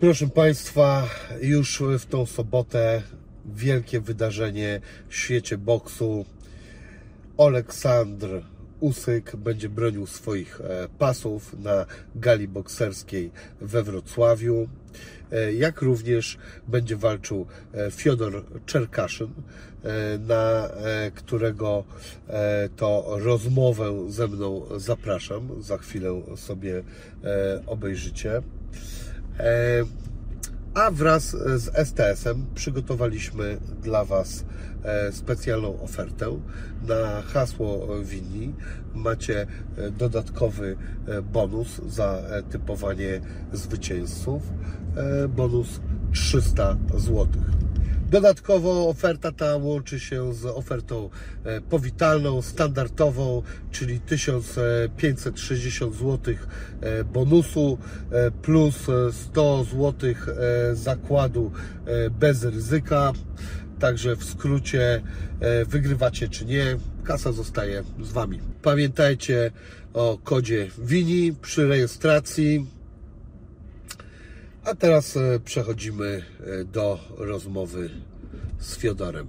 Proszę Państwa, już w tą sobotę wielkie wydarzenie w świecie boksu. Aleksandr Usyk będzie bronił swoich e, pasów na gali bokserskiej we Wrocławiu. E, Jak również będzie walczył e, Fiodor Czerkaszyn, na którego to rozmowę ze mną zapraszam. Za chwilę sobie obejrzycie. E, A wraz z STS-em przygotowaliśmy dla Was e, specjalną ofertę. Na hasło winni macie e, dodatkowy e, bonus za e, typowanie zwycięzców. E, Bonus 300 zł. Dodatkowo oferta ta łączy się z ofertą e, powitalną, standardową, czyli 1560 zł e, bonusu e, plus e, 100 zł zakładu bez ryzyka. Także w skrócie wygrywacie czy nie, kasa zostaje z Wami. Pamiętajcie o kodzie WINI przy rejestracji. A teraz e, przechodzimy e, do rozmowy z Fiodorem.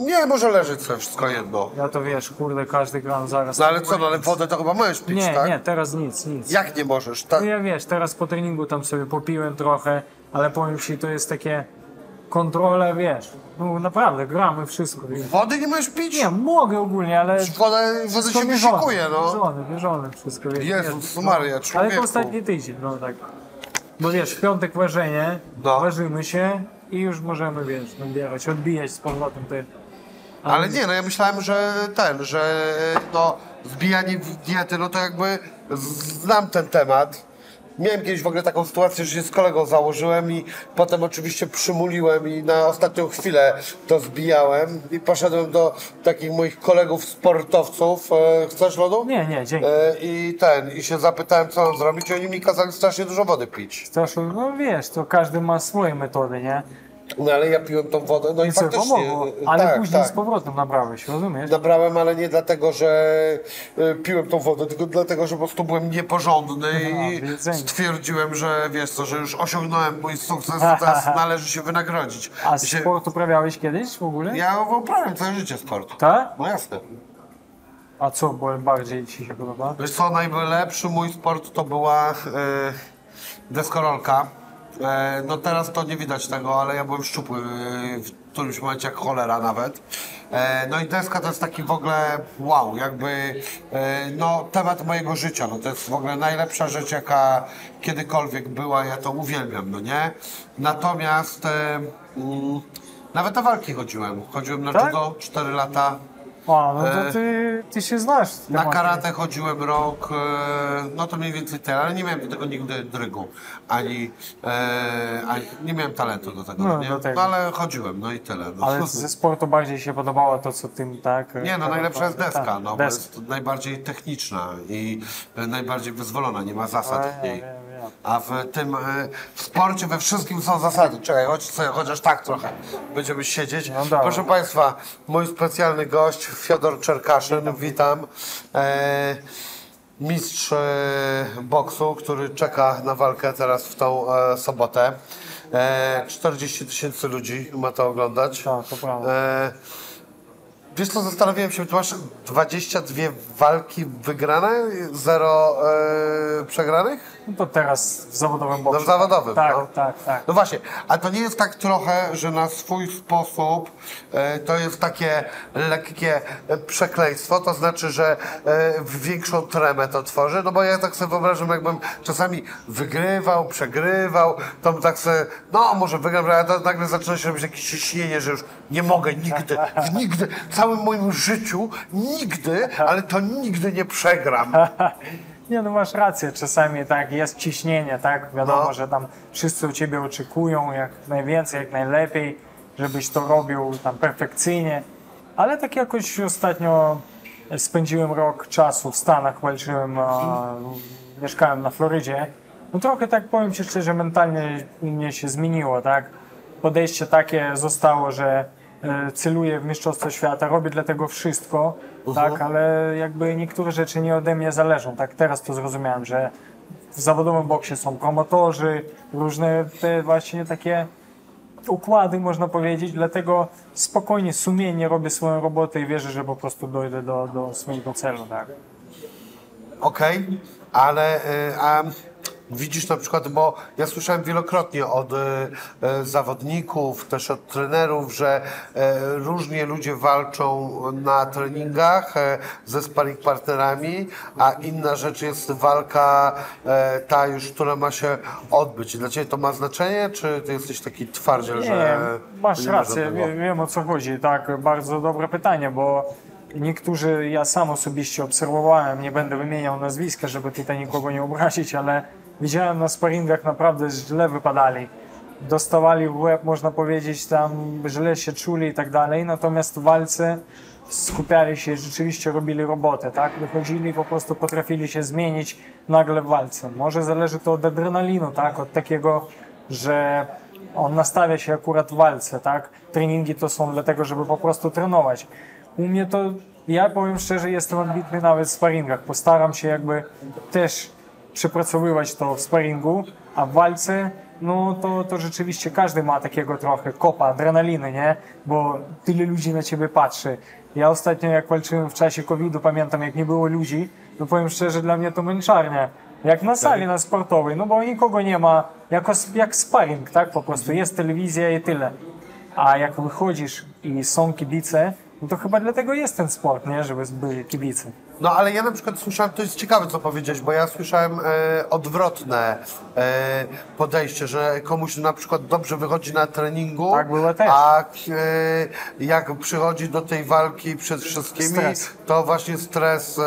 Nie, może leżeć sobie wszystko jedno. Ja to wiesz, kurde, każdy gram zaraz. No ale co, no ale wodę to chyba możesz pić, Nie, tak? nie, teraz nic, nic. Jak nie możesz? Tak? No ja wiesz, teraz po treningu tam sobie popiłem trochę, ale powiem ci, to jest takie kontrola, wiesz, no naprawdę, gramy wszystko. wiesz. Wody nie możesz pić? Nie, mogę ogólnie, ale... Woda, woda się mierzone, wysikuje, no. Wszystko. Wiesz, Jezus wiesz, Maria, Ale to ostatni tydzień, no tak. Bo wiesz, w piątek ważenie, No. ważymy się i już możemy, wiesz, nabierać, odbijać z powrotem te... Ale nie, no ja myślałem, że ten, że no wbijanie w diety, no to jakby znam ten temat. Miałem kiedyś w ogóle taką sytuację, że się z kolegą założyłem i potem oczywiście przymuliłem i na ostatnią chwilę to zbijałem i poszedłem do takich moich kolegów sportowców. E, chcesz lodu? Nie, nie, dzięki. E, I ten, i się zapytałem co mam zrobić i oni mi kazali strasznie dużo wody pić. Staszu, no wiesz, to każdy ma swoje metody, nie? No ale ja piłem tą wodę, no i, co, faktycznie. pomogło, e, ale tak, później tak. z powrotem nabrałeś, rozumiesz? Nabrałem, ale nie dlatego, że y, piłem tą wodę, tylko dlatego, że po prostu byłem nieporządny i w jedzeniu. stwierdziłem, że wiesz co, że już osiągnąłem mój sukces teraz należy się wynagrodzić. A się, sport uprawiałeś kiedyś w ogóle? ja uprawiam całe życie sport. Tak? No jasne. A co bo bardziej ci się podoba? Wiesz co, najlepszy mój sport to była y, deskorolka. E, no teraz to nie widać tego, ale ja byłem szczupły y, w którymś momencie jak cholera nawet. E, no i deska to jest taki w ogóle wow, jakby e, no temat mojego życia. No to jest w ogóle najlepsza rzecz jaka kiedykolwiek była, ja to uwielbiam, no nie? Natomiast e, mm, nawet na walki chodziłem. Chodziłem na Tak? judo 4 lata. A, no to ty, ty się znasz. Na karate chodziłem rok, e, no to mniej więcej tyle, ale nie miałem do tego nigdy drygu, ani, e, ani nie miałem talentu do tego, No, nie? do tego. no ale chodziłem, no i tyle. No. Ale ze sportu bardziej się podobało to, co tym, tak? Nie, no najlepsza jest deska, Tak, no, bo deska. jest najbardziej techniczna i najbardziej wyzwolona, nie ma zasad w niej. A w tym, e, w sporcie we wszystkim są zasady. Czekaj, chodź sobie, chociaż tak trochę będziemy siedzieć. No. Proszę Państwa, mój specjalny gość, Fiodor Czerkaszyn, witam. E, mistrz e, boksu, który czeka na walkę teraz w tą e, sobotę. E, 40 tysięcy ludzi ma to oglądać. Tak, to prawda. E, Wiesz co, zastanawiałem się, ty masz 22 walki wygrane, zero e, przegranych? No to teraz w zawodowym No boksie. w zawodowym, Tak, no. tak, tak. No właśnie, a to nie jest tak trochę, że na swój sposób e, to jest takie lekkie e, przekleństwo, to znaczy, że e, większą tremę to tworzy, no bo ja tak sobie wyobrażam, jakbym czasami wygrywał, przegrywał, to bym tak sobie, no może wygram, ale to nagle zaczyna się robić jakieś ciśnienie, że już nie mogę nigdy, w nigdy, w całym moim życiu, nigdy, ale to nigdy nie przegram. Nie, no masz rację, czasami tak jest ciśnienie, tak? Wiadomo, No. że tam wszyscy u ciebie oczekują jak najwięcej, jak najlepiej, żebyś to robił tam perfekcyjnie. Ale tak jakoś ostatnio spędziłem rok czasu w Stanach, walczyłem, a, mieszkałem na Florydzie. No trochę tak powiem Ci szczerze, mentalnie mnie się zmieniło, tak? Podejście takie zostało, że e, celuję w Mistrzostwo Świata, robię dla tego wszystko, Mhm. tak, ale jakby niektóre rzeczy nie ode mnie zależą, tak, teraz to zrozumiałem, że w zawodowym boksie są promotorzy, różne te właśnie takie układy, można powiedzieć, dlatego spokojnie, sumiennie robię swoją robotę i wierzę, że po prostu dojdę do, do swojego celu, tak. Okej, ale y, a widzisz na przykład, bo ja słyszałem wielokrotnie od y, y, zawodników, też od trenerów, że y, różnie ludzie walczą na treningach ze sparring partnerami, a inna rzecz jest walka ta już, która ma się odbyć. Dla Ciebie to ma znaczenie, czy Ty jesteś taki twardziel, Nie, że masz nie rację, żadnego? wie- wiem o co chodzi. Tak, bardzo dobre pytanie, bo niektórzy, ja sam osobiście obserwowałem, nie będę wymieniał nazwiska, żeby tutaj nikogo nie obrazić, ale widziałem na sparingach naprawdę źle wypadali. Dostawali w łeb, można powiedzieć, tam źle się czuli i tak dalej, natomiast w walce skupiali się, rzeczywiście robili robotę, tak? Wychodzili, po prostu potrafili się zmienić nagle w walce. Może zależy to od adrenalinu, tak? Od takiego, że on nastawia się akurat w walce, tak? Treningi to są dlatego, żeby po prostu trenować. U mnie to, ja powiem szczerze, jestem ambitny nawet w sparingach. Postaram się jakby też przepracowywać to w sparingu, a w walce, no to, to rzeczywiście każdy ma takiego trochę kopa, adrenaliny, nie? Bo tyle ludzi na ciebie patrzy. Ja ostatnio jak walczyłem w czasie COVID-u, pamiętam jak nie było ludzi, no powiem szczerze, dla mnie to męczarnia. Jak na sali, na sportowej, no bo nikogo nie ma, jako, jak sparring, tak? Po prostu jest telewizja i tyle. A jak wychodzisz i są kibice, no to chyba dlatego jest ten sport, nie? Żeby byli kibice. No ale ja na przykład słyszałem, to jest ciekawe co powiedziałeś, bo ja słyszałem e, odwrotne e, podejście, że komuś na przykład dobrze wychodzi na treningu, Tak było też. a e, jak przychodzi do tej walki przed wszystkimi, Stres. to właśnie stres e,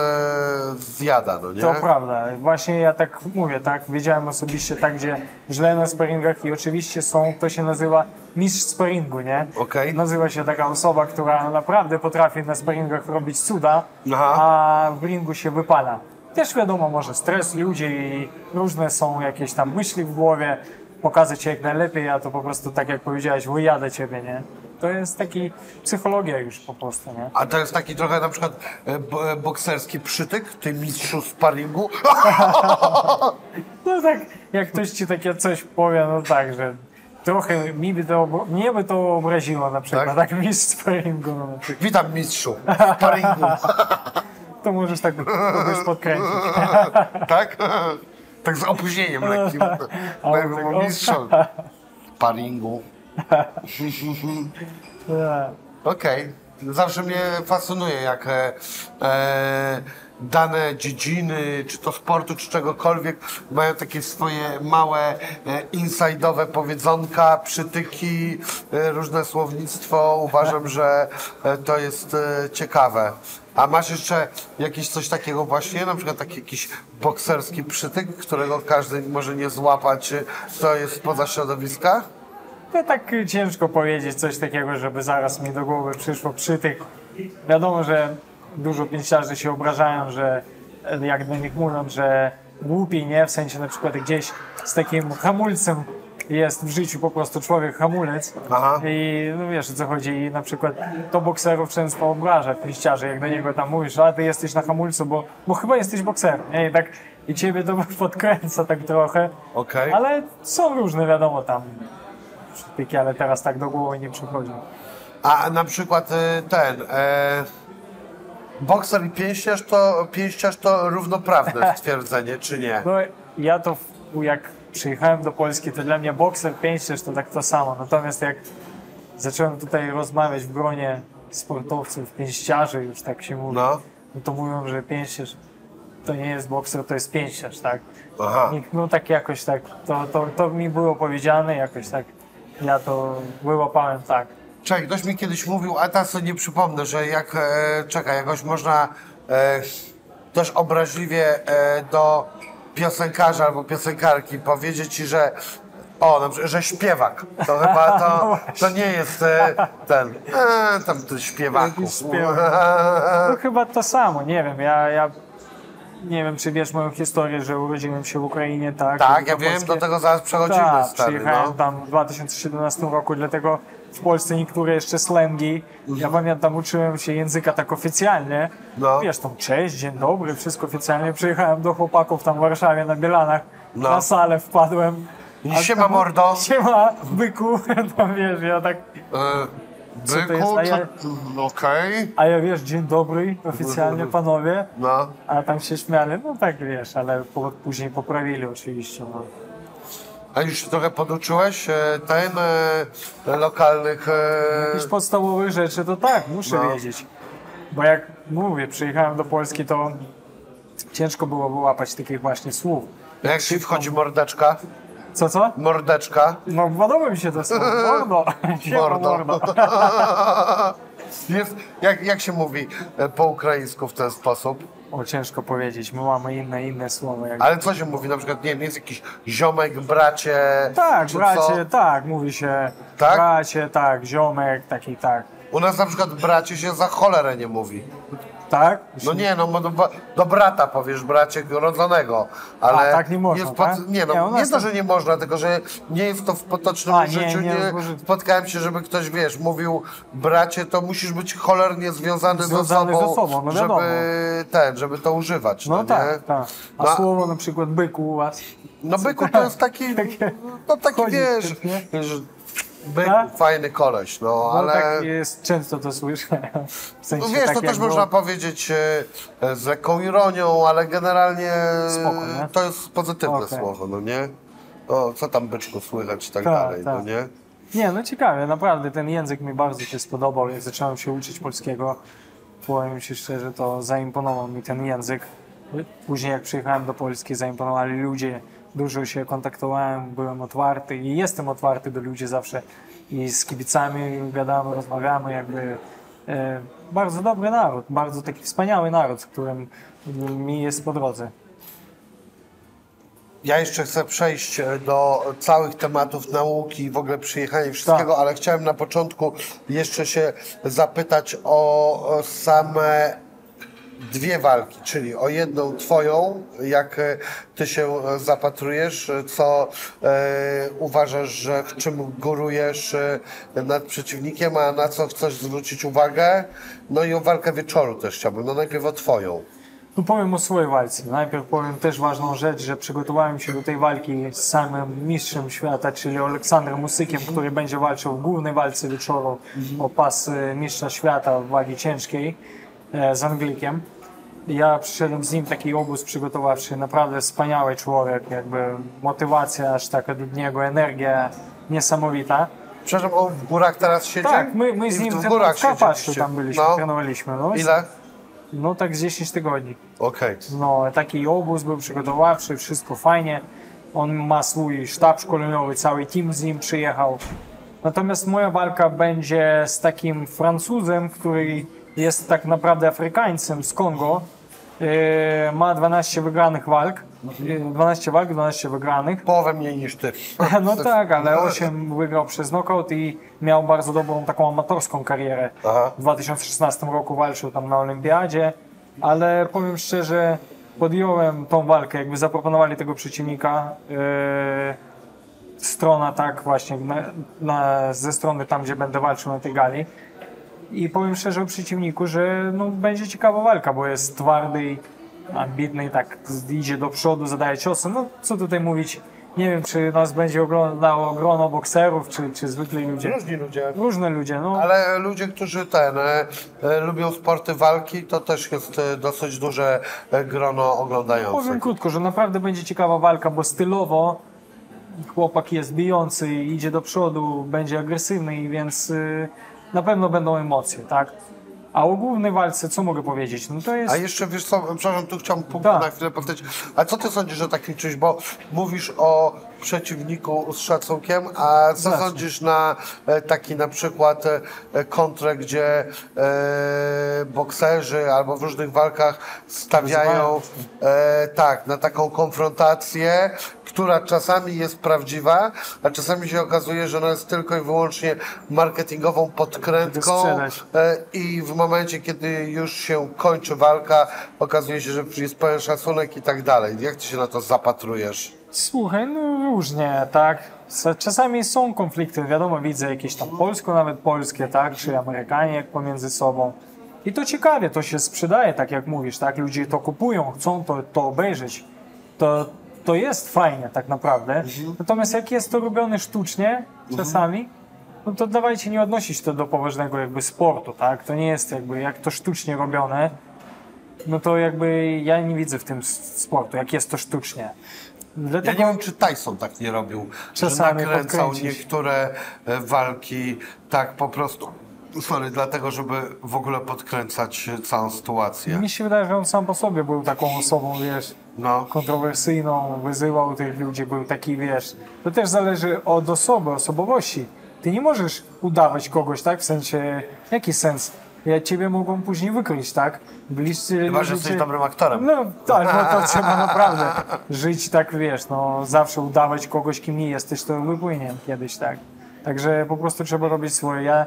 zjada, no nie? To prawda. Właśnie ja tak mówię, tak? Wiedziałem osobiście tak, gdzie źle na sparingach i oczywiście są, to się nazywa mistrz sparingu, nie? Okej. Nazywa się taka osoba, która naprawdę potrafi na sparingach robić cuda, Aha. a w ringu się wypala. Też wiadomo, może stres ludzi i różne są jakieś tam myśli w głowie, pokazać cię jak najlepiej, a to po prostu tak jak powiedziałeś, wyjadę ciebie, nie? To jest taki psychologia już po prostu, nie? A to jest taki trochę na przykład e, e, bokserski przytyk, ty mistrzu sparingu. No tak, jak ktoś ci takie coś powie, no tak, że trochę mi by to, mnie by to obraziło na przykład, Tak? tak, mistrz przykład. Witam mistrzu sparingu. to możesz tak kogoś podkręcić. tak? Tak z opóźnieniem lekkim. Ja tak, o. mistrzem sparingu. Tak. Okej. Zawsze mnie fascynuje, jak e, e, dane dziedziny, czy to sportu, czy czegokolwiek, mają takie swoje małe, e, inside'owe powiedzonka, przytyki, e, różne słownictwo. Uważam, że e, to jest ciekawe. A masz jeszcze jakieś coś takiego właśnie, na przykład taki jakiś bokserski przytyk, którego każdy może nie złapać, to jest poza środowiska? To tak ciężko powiedzieć coś takiego, żeby zaraz mi do głowy przyszło przytyk. Wiadomo, że dużo pięściarzy się obrażają, że e, jak do nich mówią, że głupi, nie? W sensie na przykład gdzieś z takim hamulcem jest w życiu po prostu człowiek hamulec Aha. i no wiesz o co chodzi i na przykład to bokserów często obraża pięściarzy, jak do niego tam mówisz, a ty jesteś na hamulcu, bo, bo chyba jesteś bokserem, nie? I tak i ciebie to podkręca tak trochę, Okej. ale są różne wiadomo tam przytyki, ale teraz tak do głowy nie przychodzi. A na przykład e, ten. E, bokser i pięściarz to, pięściarz to równoprawne stwierdzenie, czy nie? No ja to jak przyjechałem do Polski, to dla mnie bokser, pięściarz to tak to samo. Natomiast jak zacząłem tutaj rozmawiać w gronie sportowców, pięściarzy, już tak się mówi, No. no to mówią, że pięściarz to nie jest bokser, to jest pięściarz, tak? Aha. I, no tak jakoś tak, to, to, to mi było powiedziane, jakoś tak ja to wyłapałem tak. Czekaj, ktoś mi kiedyś mówił, a teraz sobie nie przypomnę, że jak, e, czekaj, jakoś można e, też obraźliwie e, do piosenkarza albo piosenkarki powiedzieć ci, że o, że śpiewak. To chyba to, to nie jest e, ten, e, tam ty śpiewaku. Śpiewak. No chyba to samo, nie wiem, ja, ja nie wiem, czy wiesz moją historię, że urodziłem się w Ukrainie, tak? Tak, ja wiem, Polski- do tego zaraz przechodzimy, Tak, stary, przyjechałem no. tam w 2017 roku, dlatego w Polsce niektóre jeszcze slangi. Ja pamiętam, uczyłem się języka tak oficjalnie. No. Wiesz, tam cześć, dzień dobry, wszystko oficjalnie. Przyjechałem do chłopaków tam w Warszawie na Bielanach, No. na salę wpadłem. A siema, tam- mordo. Siema, byku. Tam wiesz, ja tak... To jest? byku, A ja- co- okej. A ja wiesz, dzień dobry, oficjalnie panowie. No. A tam się śmiali, no tak wiesz, ale po, później poprawili oczywiście. No. A już się trochę poduczyłeś e, e, lokalnych... E, Jakieś podstawowych rzeczy to tak, muszę No. wiedzieć. Bo jak mówię, przyjechałem do Polski, to ciężko było wyłapać takich właśnie słów. jak ci wchodzi mordeczka? Co, co? Mordeczka. No podoba mi się to słowo, mordo. Mordo. mordo. Jest, jak, jak się mówi e, po ukraińsku w ten sposób? O, ciężko powiedzieć, my mamy inne, inne słowa. Jak... Ale co się mówi? Na przykład, nie wiem, jest jakiś ziomek, bracie... Tak, czy bracie, co? tak, mówi się Tak? bracie, tak, ziomek, taki tak. U nas na przykład bracie się za cholerę nie mówi. Tak? No nie, no bo do, do brata powiesz bracie rodzonego, ale A, tak nie można, pod, tak? nie, no, Nie, nie, to, że nie można, tylko że nie jest to w potocznym A, nie, życiu, nie, nie, może- spotkałem się, żeby ktoś, wiesz, mówił bracie, to musisz być cholernie związany, Związany ze ze sobą, sobą, no żeby wiadomo. ten, żeby to używać, no, No nie? tak, tak. A No, słowo na przykład byku u was? no byku to jest taki, no taki wiesz, nie? wiesz, byk, Tak? fajny koleś, no, No ale... tak jest, często to słyszę. W sensie No wiesz, tak to też było- można powiedzieć e, z lekką ironią, ale generalnie Spoko, to jest pozytywne Okej. słowo, no nie? O, co tam byczku słychać i tak, Tak, dalej, no tak. nie? Nie, no ciekawe, naprawdę ten język mi bardzo się spodobał. Jak zacząłem się uczyć polskiego, powiem Ci szczerze, to zaimponował mi ten język. Później jak przyjechałem do Polski, zaimponowali ludzie, dużo się kontaktowałem, byłem otwarty i jestem otwarty do ludzi zawsze. I z kibicami gadamy, rozmawiamy, jakby e, bardzo dobry naród, bardzo taki wspaniały naród, z którym mi jest po drodze. Ja jeszcze chcę przejść e, do całych tematów nauki, w ogóle przyjechania i wszystkiego, Tak. ale chciałem na początku jeszcze się zapytać o same dwie walki, czyli o jedną twoją, jak e, ty się zapatrujesz, co e, uważasz, że w czym górujesz e, nad przeciwnikiem, a na co chcesz zwrócić uwagę, no i o walkę wieczoru też chciałbym, no najpierw o twoją. No powiem o swojej walce. Najpierw powiem też ważną rzecz, że przygotowałem się do tej walki z samym mistrzem świata, czyli Aleksandrem Musykiem, który będzie walczył w głównej walce wieczoru o pas e, mistrza świata w wagi ciężkiej z Anglikiem. Ja przyszedłem z nim taki obóz przygotowawczy, naprawdę wspaniały człowiek, jakby motywacja aż taka od niego, energia niesamowita. Przepraszam, on w górach teraz siedzi? Tak, my, my z nim w ten- górach w Karpaczu tam byliśmy, No. trenowaliśmy. No, Ile? no tak z 10 tygodni. Okej. No, taki obóz był przygotowawczy, wszystko fajnie. On ma swój sztab szkoleniowy, cały team z nim przyjechał. Natomiast moja walka będzie z takim Francuzem, który jest tak naprawdę Afrykańcem z Kongo. E, ma 12 wygranych walk. E, 12 walk, 12 wygranych. Połowę mniej niż ty. No tak, ale 8 wygrał przez knockout i miał bardzo dobrą taką amatorską karierę. Aha. W 2016 roku walczył tam na Olimpiadzie, ale powiem szczerze, podjąłem tą walkę, jakby zaproponowali tego przeciwnika. Yy, strona tak właśnie na, na, ze strony tam, gdzie będę walczył na tej gali. I powiem szczerze o przeciwniku, że no, będzie ciekawa walka, bo jest twardy i ambitny i tak idzie do przodu, zadaje ciosy. No co tutaj mówić, nie wiem czy nas będzie oglądało grono bokserów, czy, czy zwykli ludzie. Różni ludzie. Różne ludzie, no. Ale ludzie, którzy ten, e, e, lubią sporty walki, to też jest e, dosyć duże e, grono Powiem oglądających. krótko, że naprawdę będzie ciekawa walka, bo stylowo chłopak jest bijący, idzie do przodu, będzie agresywny, więc y, na pewno będą emocje, tak? A o głównej walce, co mogę powiedzieć? No to jest... A jeszcze wiesz co, przepraszam, tu chciałem punkt Tak. na chwilę powtórzyć. A co ty sądzisz o takim czymś, bo mówisz o przeciwniku z szacunkiem, a co Zacznij. sądzisz na e, taki na przykład e, kontrę, gdzie e, bokserzy albo w różnych walkach stawiają tak, na taką konfrontację, która czasami jest prawdziwa, a czasami się okazuje, że ona jest tylko i wyłącznie marketingową podkrętką i w momencie, kiedy już się kończy walka, okazuje się, że jest pełen szacunek i tak dalej. Jak ty się na to zapatrujesz? Słuchaj, no różnie, tak. Czasami są konflikty, wiadomo, widzę jakieś tam polsko, nawet polskie, tak, czy Amerykanie pomiędzy sobą. I to ciekawie, to się sprzedaje, tak jak mówisz, tak, ludzie to kupują, chcą to, to obejrzeć. To, to jest fajnie tak naprawdę. Natomiast jak jest to robione sztucznie czasami, no to dawajcie nie odnosić to do poważnego jakby sportu, tak? To nie jest jakby, jak to sztucznie robione, no to jakby ja nie widzę w tym sportu, jak jest to sztucznie. Ja Dlatego nie wiem, czy Tyson tak nie robił, Czasami że nakręcał niektóre e, walki tak po prostu, sorry, dlatego, żeby w ogóle podkręcać e, całą sytuację. mi się wydaje, że on sam po sobie był taką osobą, wiesz, No, kontrowersyjną, wyzywał tych ludzi, był taki, wiesz, to też zależy od osoby, osobowości. Ty nie możesz udawać kogoś, tak? W sensie, jaki sens? Ja ciebie mogą później wykryć, tak? Bliscy chyba, że jesteś dobrym aktorem. No tak, no to trzeba naprawdę żyć tak, wiesz, no zawsze udawać kogoś, kim nie jesteś, to wypłynie kiedyś, tak. Także po prostu trzeba robić swoje. Ja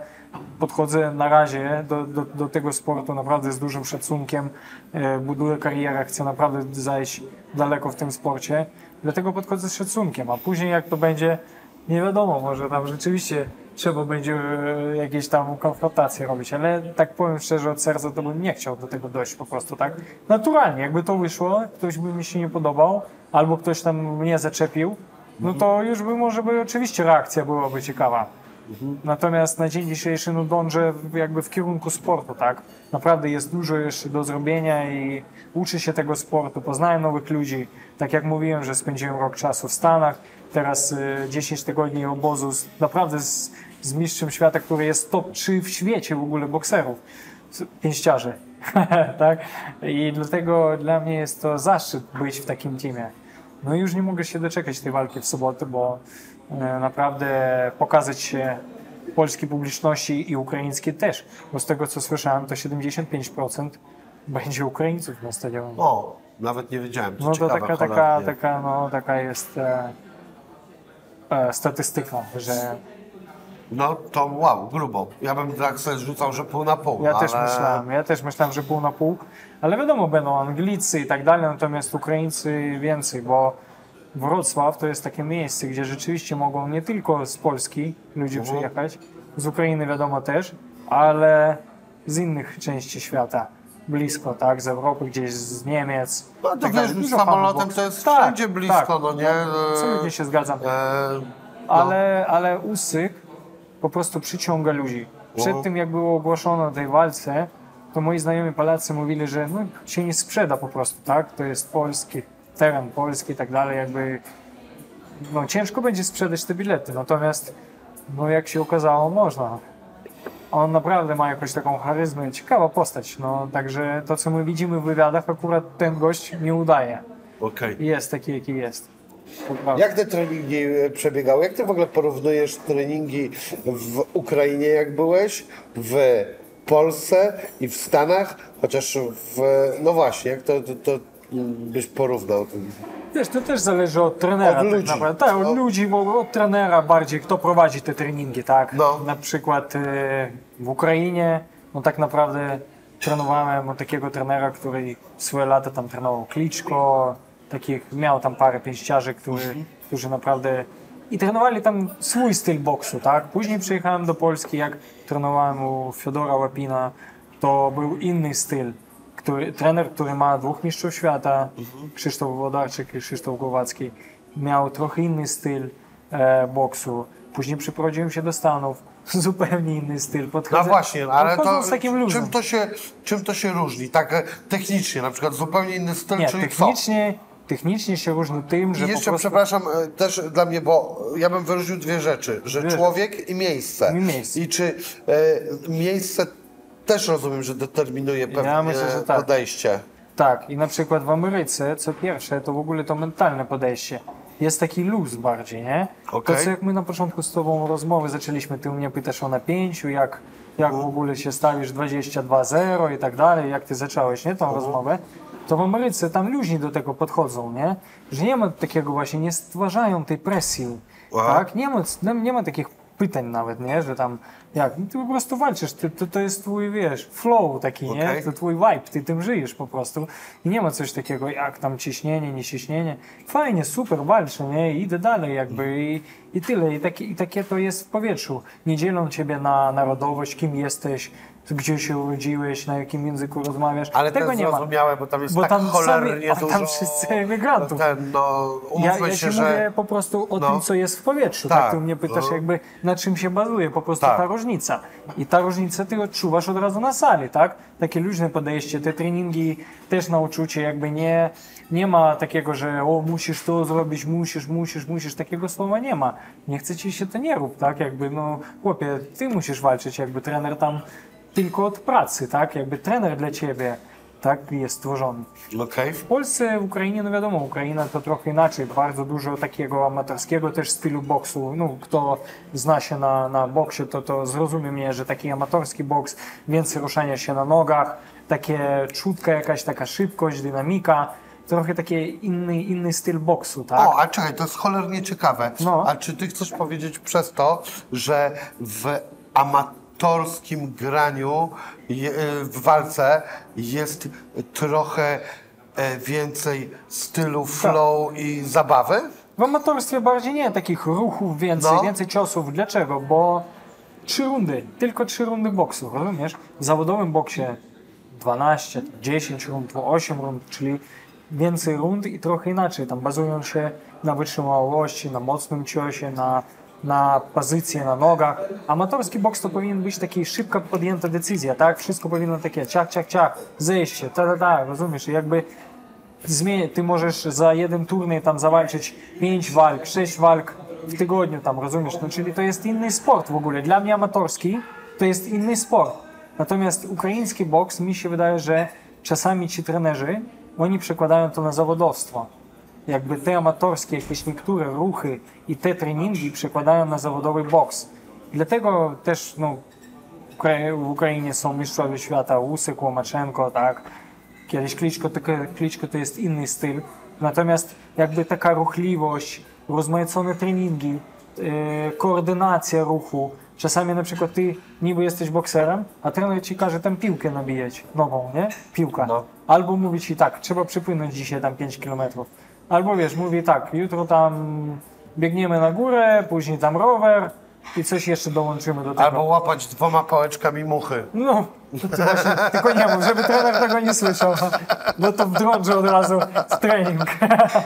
podchodzę na razie do, do, do tego sportu naprawdę z dużym szacunkiem, e, buduję karierę, chcę naprawdę zajść daleko w tym sporcie, dlatego podchodzę z szacunkiem, a później jak to będzie, nie wiadomo, może tam rzeczywiście trzeba będzie e, jakieś tam konfrontacje robić, ale tak powiem szczerze od serca, to bym nie chciał do tego dojść po prostu, tak? Naturalnie, jakby to wyszło, ktoś by mi się nie podobał, albo ktoś tam mnie zaczepił, no to już by może by oczywiście reakcja byłaby ciekawa. Natomiast na dzień dzisiejszy no dążę jakby w kierunku sportu, tak? Naprawdę jest dużo jeszcze do zrobienia i uczę się tego sportu, poznałem nowych ludzi. Tak jak mówiłem, że spędziłem rok czasu w Stanach, teraz y, 10 tygodni obozu naprawdę z, z mistrzem świata, który jest top 3 w świecie w ogóle bokserów, pięściarzy, tak? I dlatego dla mnie jest to zaszczyt być w takim teamie. No i już nie mogę się doczekać tej walki w sobotę, bo e, naprawdę pokazać się polskiej publiczności i ukraińskiej też. Bo z tego co słyszałem, to 75% będzie Ukraińców na stadionie. O, nawet nie wiedziałem. To No to taka, taka, taka, no, taka jest e, e, statystyka, że No to wow, grubo. Ja bym tak sobie rzucał, że pół na pół. ja ale... też myślałem, ja też myślałem, że pół na pół, ale wiadomo, będą Anglicy i tak dalej, natomiast Ukraińcy więcej, bo Wrocław to jest takie miejsce, gdzie rzeczywiście mogą nie tylko z Polski ludzie Mhm. przyjechać, z Ukrainy wiadomo też, ale z innych części świata. Blisko, tak, z Europy, gdzieś z Niemiec. No to tak wiesz, dalej. Samolotem to jest Tak, wszędzie blisko, tak. no nie? E, Absolutnie się zgadzam. E, Ale, ale Usyk po prostu przyciąga ludzi. Przed Mhm. tym, jak było ogłoszone o tej walce, to moi znajomi Polacy mówili, że no, się nie sprzeda po prostu, tak? To jest polski, teren polski i tak dalej, jakby no, ciężko będzie sprzedać te bilety, natomiast no, jak się okazało, można. On naprawdę ma jakąś taką charyzmę, ciekawa postać, no, także to, co my widzimy w wywiadach, akurat ten gość nie udaje. Okej. Jest taki, jaki jest. Jak te treningi e, przebiegały? Jak ty w ogóle porównujesz treningi w Ukrainie, jak byłeś, w Polsce i w Stanach? Chociaż w... No właśnie, jak to, to, to byś porównał? Wiesz, to też zależy od trenera. Od tak ludzi. naprawdę. Tak, od No. ludzi, bo od trenera bardziej, kto prowadzi te treningi, tak? No. Na przykład e, w Ukrainie, no tak naprawdę trenowałem od takiego trenera, który swoje lata tam trenował Kliczko, takich, miał tam parę pięściarzy, którzy, Mhm. którzy naprawdę i trenowali tam swój styl boksu, tak? Później przyjechałem do Polski, jak trenowałem u Fiodora Łapina, to był inny styl. Który, trener, który ma dwóch mistrzów świata, Krzysztof Włodarczyk i Krzysztof Głowacki, miał trochę inny styl e, boksu. Później przyprowadziłem się do Stanów, zupełnie inny styl. Podchodzę, No właśnie, ale to z takim luzem. czym to, się, czym to się różni? Tak e, technicznie, na przykład zupełnie inny styl, Nie, czyli co? Technicznie, się różni tym, że I jeszcze, prostu... przepraszam, e, też dla mnie, bo ja bym wyróżnił dwie rzeczy, że Dwie człowiek i miejsce. I miejsce. I czy e, miejsce też rozumiem, że determinuje pewne myślę, że tak. podejście. Tak, i na przykład w Ameryce, co pierwsze, to w ogóle to mentalne podejście. Jest taki luz bardziej, nie? Okej. To co jak my na początku z tobą rozmowy zaczęliśmy, ty mnie pytasz o napięciu, jak, jak w ogóle się stawisz 22-0 i tak dalej, jak ty zacząłeś, nie, tą rozmowę, to w Ameryce tam luźni do tego podchodzą, nie? Że nie ma takiego właśnie, nie stwarzają tej presji, Aha. tak? Nie ma, nie ma takich pytań nawet, nie? Że tam jak, no ty po prostu walczysz, ty, to, to jest twój, wiesz, flow taki, nie? Okej. To twój vibe, ty tym żyjesz po prostu i nie ma coś takiego jak tam ciśnienie, nie ciśnienie. Fajnie, super, walczę, nie? I idę dalej jakby i, i tyle. I takie, I takie to jest w powietrzu. Nie dzielą ciebie na narodowość, kim jesteś, gdzie się urodziłeś, na jakim języku rozmawiasz. Ale Tego nie ma. zrozumiałe, bo tam jest Bo tak tam cholernie sami- a tam dużo... wszyscy emigrantów. Ten, no, Ja, ja się, że... mówię po prostu o No. tym, co jest w powietrzu. Tak, Tak. ty mnie pytasz, No. jakby na czym się bazuje po prostu Tak. ta różnica. I ta różnica ty odczuwasz od razu na sali, tak? Takie luźne podejście, te treningi też na uczucie, jakby nie, nie ma takiego, że o, musisz to zrobić, musisz, musisz, musisz. Takiego słowa nie ma. Nie chce ci się, to nie rób, tak? Jakby, no, chłopie, ty musisz walczyć, jakby trener tam tylko od pracy, tak? Jakby trener dla ciebie, tak, jest stworzony. Okej. W Polsce, w Ukrainie, no wiadomo, Ukraina to trochę inaczej, bardzo dużo takiego amatorskiego też stylu boksu. No, kto zna się na, na boksie, to, to zrozumie mnie, że taki amatorski boks, więcej ruszania się na nogach, takie czutka jakaś taka szybkość, dynamika, trochę taki inny, inny styl boksu, tak? O, a czekaj, to jest cholernie ciekawe. No. A czy ty chcesz powiedzieć przez to, że w amatorskim graniu, je- w walce jest trochę e, więcej stylu Tak. flow i zabawy? W amatorstwie bardziej nie, takich ruchów więcej, No. więcej ciosów. Dlaczego? Bo trzy rundy, tylko trzy rundy boksu, rozumiesz? W zawodowym boksie 12, 10 rund, 8 rund, czyli więcej rund i trochę inaczej. Tam bazują się na wytrzymałości, na mocnym ciosie, na, na pozycji, na nogach. Amatorski boks to powinien być taki szybko podjęta decyzja, tak? Wszystko powinno takie ciach, ciach, ciach, zejście, ta, ta, ta, rozumiesz? Jakby zmienię, ty możesz za jeden turniej tam zawalczyć 5 walk, 6 walk w tygodniu tam, rozumiesz? No, czyli to jest inny sport w ogóle. Dla mnie amatorski to jest inny sport. Natomiast ukraiński boks, mi się wydaje, że czasami ci trenerzy, oni przekładają to na zawodowstwo. Jakby te amatorskie jakieś niektóre ruchy i te treningi przekładają na zawodowy boks. Dlatego też no, w Ukrainie są mistrzowie świata Usyk, Łomaczenko, tak? Kiedyś Kliczko, tylko Kliczko to jest inny styl. Natomiast jakby taka ruchliwość, rozmaicone treningi, yy, koordynacja ruchu. Czasami na przykład ty niby jesteś bokserem, a trener ci każe tam piłkę nabijać nogą, nie? Piłka. No. Albo mówi ci tak, trzeba przypłynąć dzisiaj tam 5 km. Albo wiesz, mówi tak, jutro tam biegniemy na górę, później tam rower i coś jeszcze dołączymy do tego. Albo łapać dwoma pałeczkami muchy. No, to właśnie, tylko nie mów, żeby trener tego nie słyszał, bo to wdrąży od razu w trening.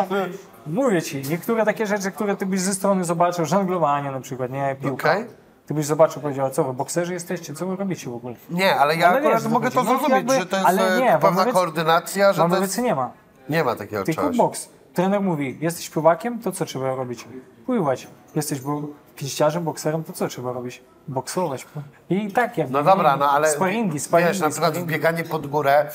Mówię ci, niektóre takie rzeczy, które ty byś ze strony zobaczył, żonglowanie na przykład, nie, piłka. Okej. Ty byś zobaczył, powiedział, co wy bokserzy jesteście, co wy robicie w ogóle? Nie, ale ja Ale akurat wiesz, mogę to zrozumieć, jakby- że to jest ale e, nie, pewna Wągrowiec- koordynacja, że to jest... nie ma. Nie ma takiego Tylko czegoś. boks. Trener mówi, jesteś pływakiem, to co trzeba robić? Pływać. Jesteś pięściarzem, bokserem, to co trzeba robić? Boksować. I tak jak No dobra, no ale Sparingi, sparingi, wiesz, na przykład sparingi. bieganie pod górę,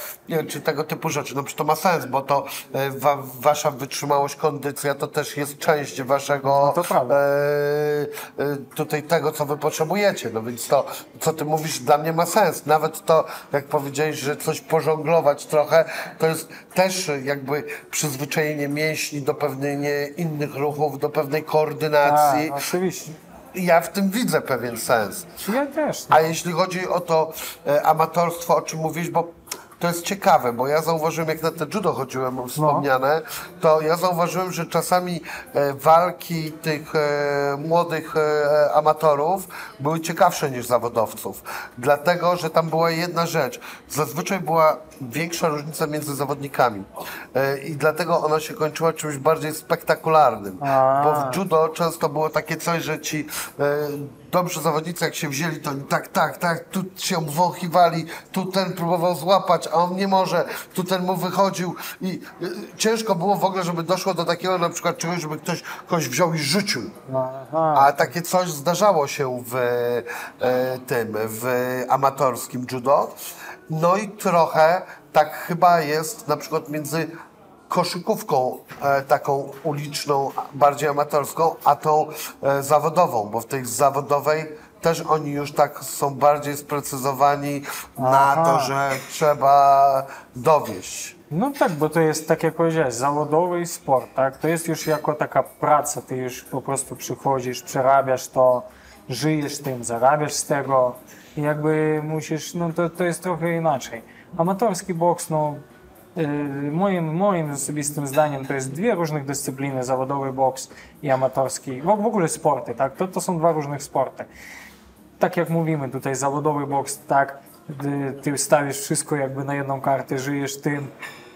czy tego typu rzeczy, no przecież to ma sens, bo to e, wa, wasza wytrzymałość, kondycja to też jest część waszego No e, e, tutaj tego, co wy potrzebujecie, no więc to, co ty mówisz, dla mnie ma sens. Nawet to, jak powiedziałeś, że coś pożonglować trochę, to jest też jakby przyzwyczajenie mięśni do pewnych nie, innych ruchów, do pewnej koordynacji. Tak, oczywiście. Ja w tym widzę pewien sens. Ja też. no. A jeśli chodzi o to e, amatorstwo, o czym mówisz, bo to jest ciekawe, bo ja zauważyłem, jak na te judo chodziłem wspomniane, to ja zauważyłem, że czasami e, walki tych e, młodych e, amatorów były ciekawsze niż zawodowców. Dlatego, że tam była jedna rzecz. Zazwyczaj była większa różnica między zawodnikami. I dlatego ona się kończyła czymś bardziej spektakularnym. A. Bo w judo często było takie coś, że ci e, dobrzy zawodnicy jak się wzięli, to oni tak, tak, tak, tu się wąchiwali, tu ten próbował złapać, a on nie może, tu ten mu wychodził i e, ciężko było w ogóle, żeby doszło do takiego na przykład czegoś, żeby ktoś kogoś wziął i rzucił. Aha. A takie coś zdarzało się w e, tym, w amatorskim judo. No i trochę tak chyba jest na przykład między koszykówką e, taką uliczną, bardziej amatorską, a tą e, zawodową, bo w tej zawodowej też oni już tak są bardziej sprecyzowani na Aha. to, że trzeba dowieść. No tak, bo to jest, tak jak powiedziałeś, zawodowy sport, tak? To jest już jako taka praca, ty już po prostu przychodzisz, przerabiasz to, żyjesz tym, zarabiasz z tego i jakby musisz, no to, to jest trochę inaczej. Amatorski boks, no moim, moim osobistym zdaniem to jest dwie różne dyscypliny, zawodowy boks i amatorski, w, ogóle sporty, tak? To, to są dwa różne sporty. Tak jak mówimy tutaj, zawodowy boks, tak, ty, stawisz wszystko jakby na jedną kartę, żyjesz tym,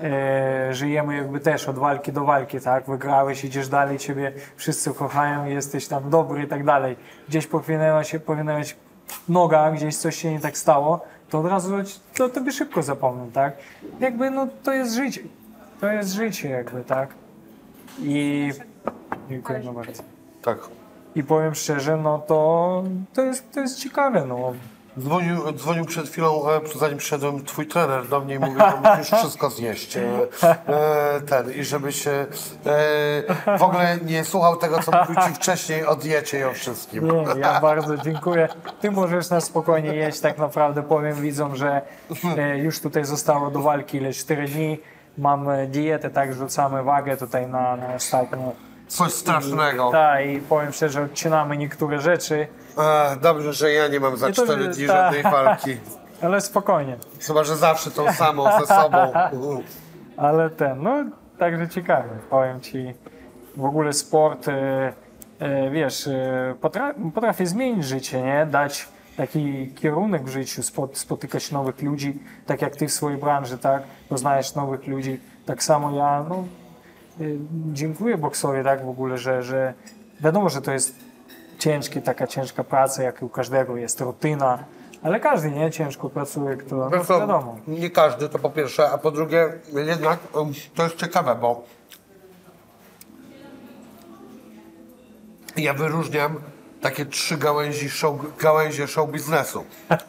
e, żyjemy jakby też od walki do walki, tak, wygrałeś, idziesz dalej, ciebie wszyscy kochają, jesteś tam dobry i tak dalej. Gdzieś powinęła się, powinęłeś noga, gdzieś coś się nie tak stało, to od razu to tobie szybko zapomną, tak? Jakby no to jest życie, to jest życie jakby, tak? I dziękuję bardzo. Tak. I powiem szczerze, no to, to, jest, to jest ciekawe, no. Dzwonił, dzwonił przed chwilą, e, zanim przyszedłem, twój trener do mnie i mówił, że musisz wszystko zjeść. E, e, ten, I żebyś e, w ogóle nie słuchał tego, co mówił ci wcześniej o diecie i o wszystkim. Nie, ja bardzo dziękuję. Ty możesz na spokojnie jeść, tak naprawdę powiem widzom, że e, już tutaj zostało do walki ile 4 dni. Mam dietę, tak rzucamy wagę tutaj na, na ostatnio. Coś strasznego. Tak, i powiem szczerze, odcinamy niektóre rzeczy, E, dobrze, że ja nie mam za to, cztery dni ta- żadnej walki. ale spokojnie. Chyba, że zawsze tą samą ze sobą. Ale ten, no także ciekawe, powiem ci. W ogóle sport, e, e, wiesz, e, potra potrafi zmienić życie, nie? Dać taki kierunek w życiu, spot, spotykać nowych ludzi, tak jak ty w swojej branży, tak? Poznajesz nowych ludzi. Tak samo ja, no, e, dziękuję boksowi, tak w ogóle, że, że wiadomo, że to jest ciężkie, taka ciężka praca, jak u każdego jest rutyna, ale każdy, nie? Ciężko pracuje, kto, Wiesz co, wiadomo. nie każdy to po pierwsze, a po drugie jednak um, to jest ciekawe, bo ja wyróżniam takie trzy gałęzi show, gałęzie show biznesu.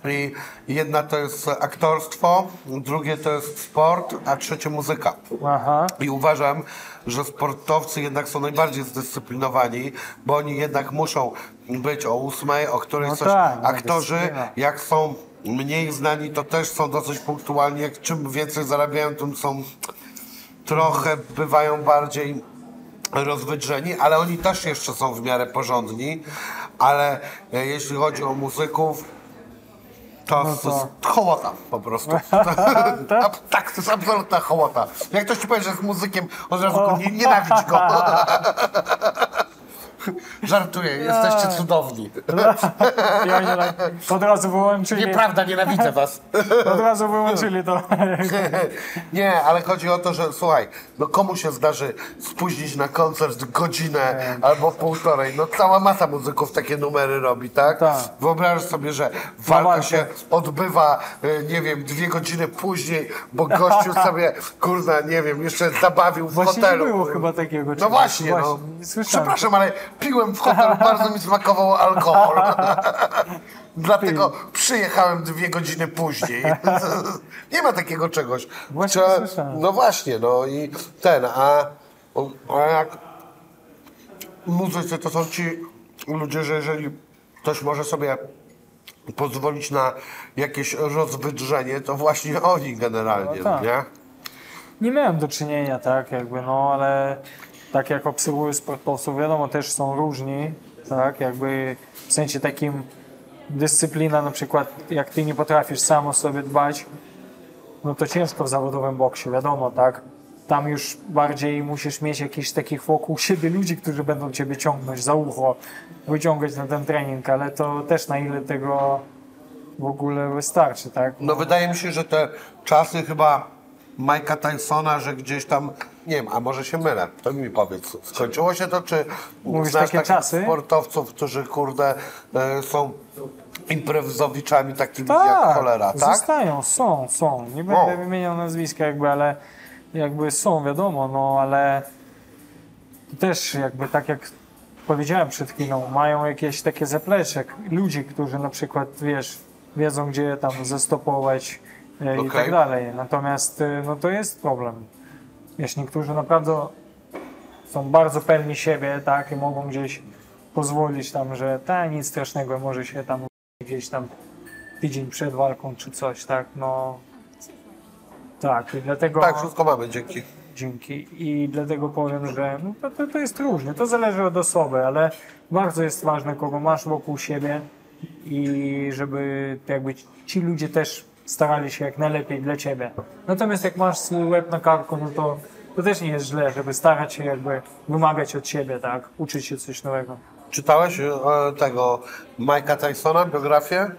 I jedna to jest aktorstwo, drugie to jest sport, a trzecie muzyka. Aha. I uważam, że sportowcy jednak są najbardziej zdyscyplinowani, bo oni jednak muszą być o ósmej, o którejś No coś. tak, no, Aktorzy, jak są mniej znani, to też są dosyć punktualni. Jak czym więcej zarabiają, tym są trochę bywają bardziej rozwydrzeni, ale oni też jeszcze są w miarę porządni. Ale e, jeśli chodzi o muzyków, to, No to... hołota po prostu. A, tak, to jest absolutna hołota. Jak ktoś ci powie, że jest muzykiem, od razu go nie, nienawidź go. Żartuję, jesteście cudowni. Oni tak od razu wyłączyli, Nieprawda, nienawidzę was. od razu wyłączyli to. Nie, ale chodzi o to, że słuchaj, no komu się zdarzy spóźnić na koncert godzinę albo półtorej? No cała masa muzyków takie numery robi, tak? Tak. Wyobraź sobie, że walka walkę. się odbywa, e, nie wiem, dwie godziny później, bo gościu sobie, kurna, nie wiem, jeszcze zabawił w Właśnie nie hotelu. było chyba takiego No czegoś. właśnie, no. nie słyszałem. Przepraszam, ale piłem w hotelu, bardzo mi smakował alkohol. Dlatego przyjechałem dwie godziny później. Nie ma takiego czegoś. Właśnie Trzeba- no właśnie, no i ten, a, a jak muzycy to są ci ludzie, że jeżeli ktoś może sobie pozwolić na jakieś rozwydrzenie, to właśnie oni generalnie, No tak. nie? Nie miałem do czynienia, tak, jakby, no, ale tak jak obserwuję sportowców, wiadomo, też są różni, tak, jakby w sensie takim dyscyplina, na przykład, jak ty nie potrafisz sam o sobie dbać, no to ciężko w zawodowym boksie, wiadomo, tak. Tam już bardziej musisz mieć jakichś takich wokół siebie ludzi, którzy będą ciebie ciągnąć za ucho, wyciągać na ten trening, ale to też na ile tego w ogóle wystarczy, tak? No wydaje mi się, że te czasy chyba Mike'a Tysona, że gdzieś tam, nie wiem, a może się mylę, to mi powiedz, skończyło się to, czy Mówisz znasz takie takich czasy? sportowców, którzy kurde e, są imprezowiczami takimi jak cholera, tak? Zostają, są, są. Nie będę wymieniał nazwiska jakby, ale jakby są, wiadomo, no ale też jakby tak jak powiedziałem przed chwilą, mają jakieś takie zaplecze, ludzi, którzy na przykład, wiesz, wiedzą gdzie tam zastopować e, i tak dalej. Natomiast e, no to jest problem. Wiesz, niektórzy naprawdę są bardzo pewni siebie, tak, i mogą gdzieś pozwolić tam, że ta nic strasznego, może się tam gdzieś tam tydzień przed walką czy coś, tak, no tak, i dlatego Tak, wszystko mamy, dzięki. dzięki. I dlatego powiem, że no to, to, to jest różnie, to zależy od osoby, ale bardzo jest ważne, kogo masz wokół siebie i żeby jakby ci ludzie też starali się jak najlepiej dla ciebie. Natomiast jak masz swój łeb na karku, no to, to też nie jest źle, żeby starać się jakby wymagać od siebie, tak? Uczyć się coś nowego. Czytałeś e, tego Mike'a Tysona, biografię?